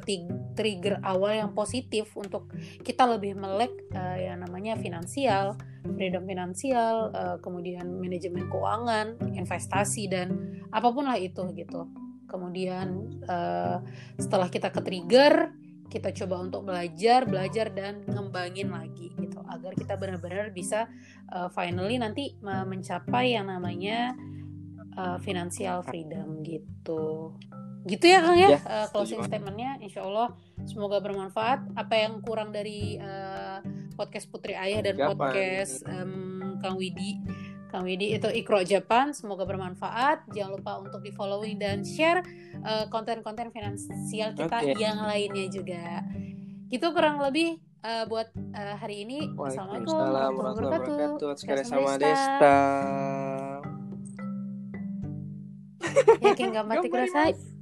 trigger awal yang positif untuk kita lebih melek eh, yang namanya finansial, freedom finansial, eh, kemudian manajemen keuangan, investasi dan apa pun lah itu gitu. Kemudian eh, setelah kita ke trigger, kita coba untuk belajar, belajar dan ngembangin lagi gitu agar kita benar-benar bisa eh, finally nanti mencapai yang namanya eh, financial freedom gitu. Gitu ya Kang ya, Ya, Eh, closing statementnya Insya Allah semoga bermanfaat. Apa yang kurang dari eh, podcast Putri Ayah dan Japan. podcast em, Kang Widi Kang Widi itu Ikro Japan semoga bermanfaat jangan lupa untuk di following dan share eh, konten-konten finansial kita Oke. yang lainnya juga gitu kurang lebih eh, buat eh, hari ini Assalamualaikum warahmatullahi wabarakatuh. Sekali Sama Desta. Yakin gak mati mas.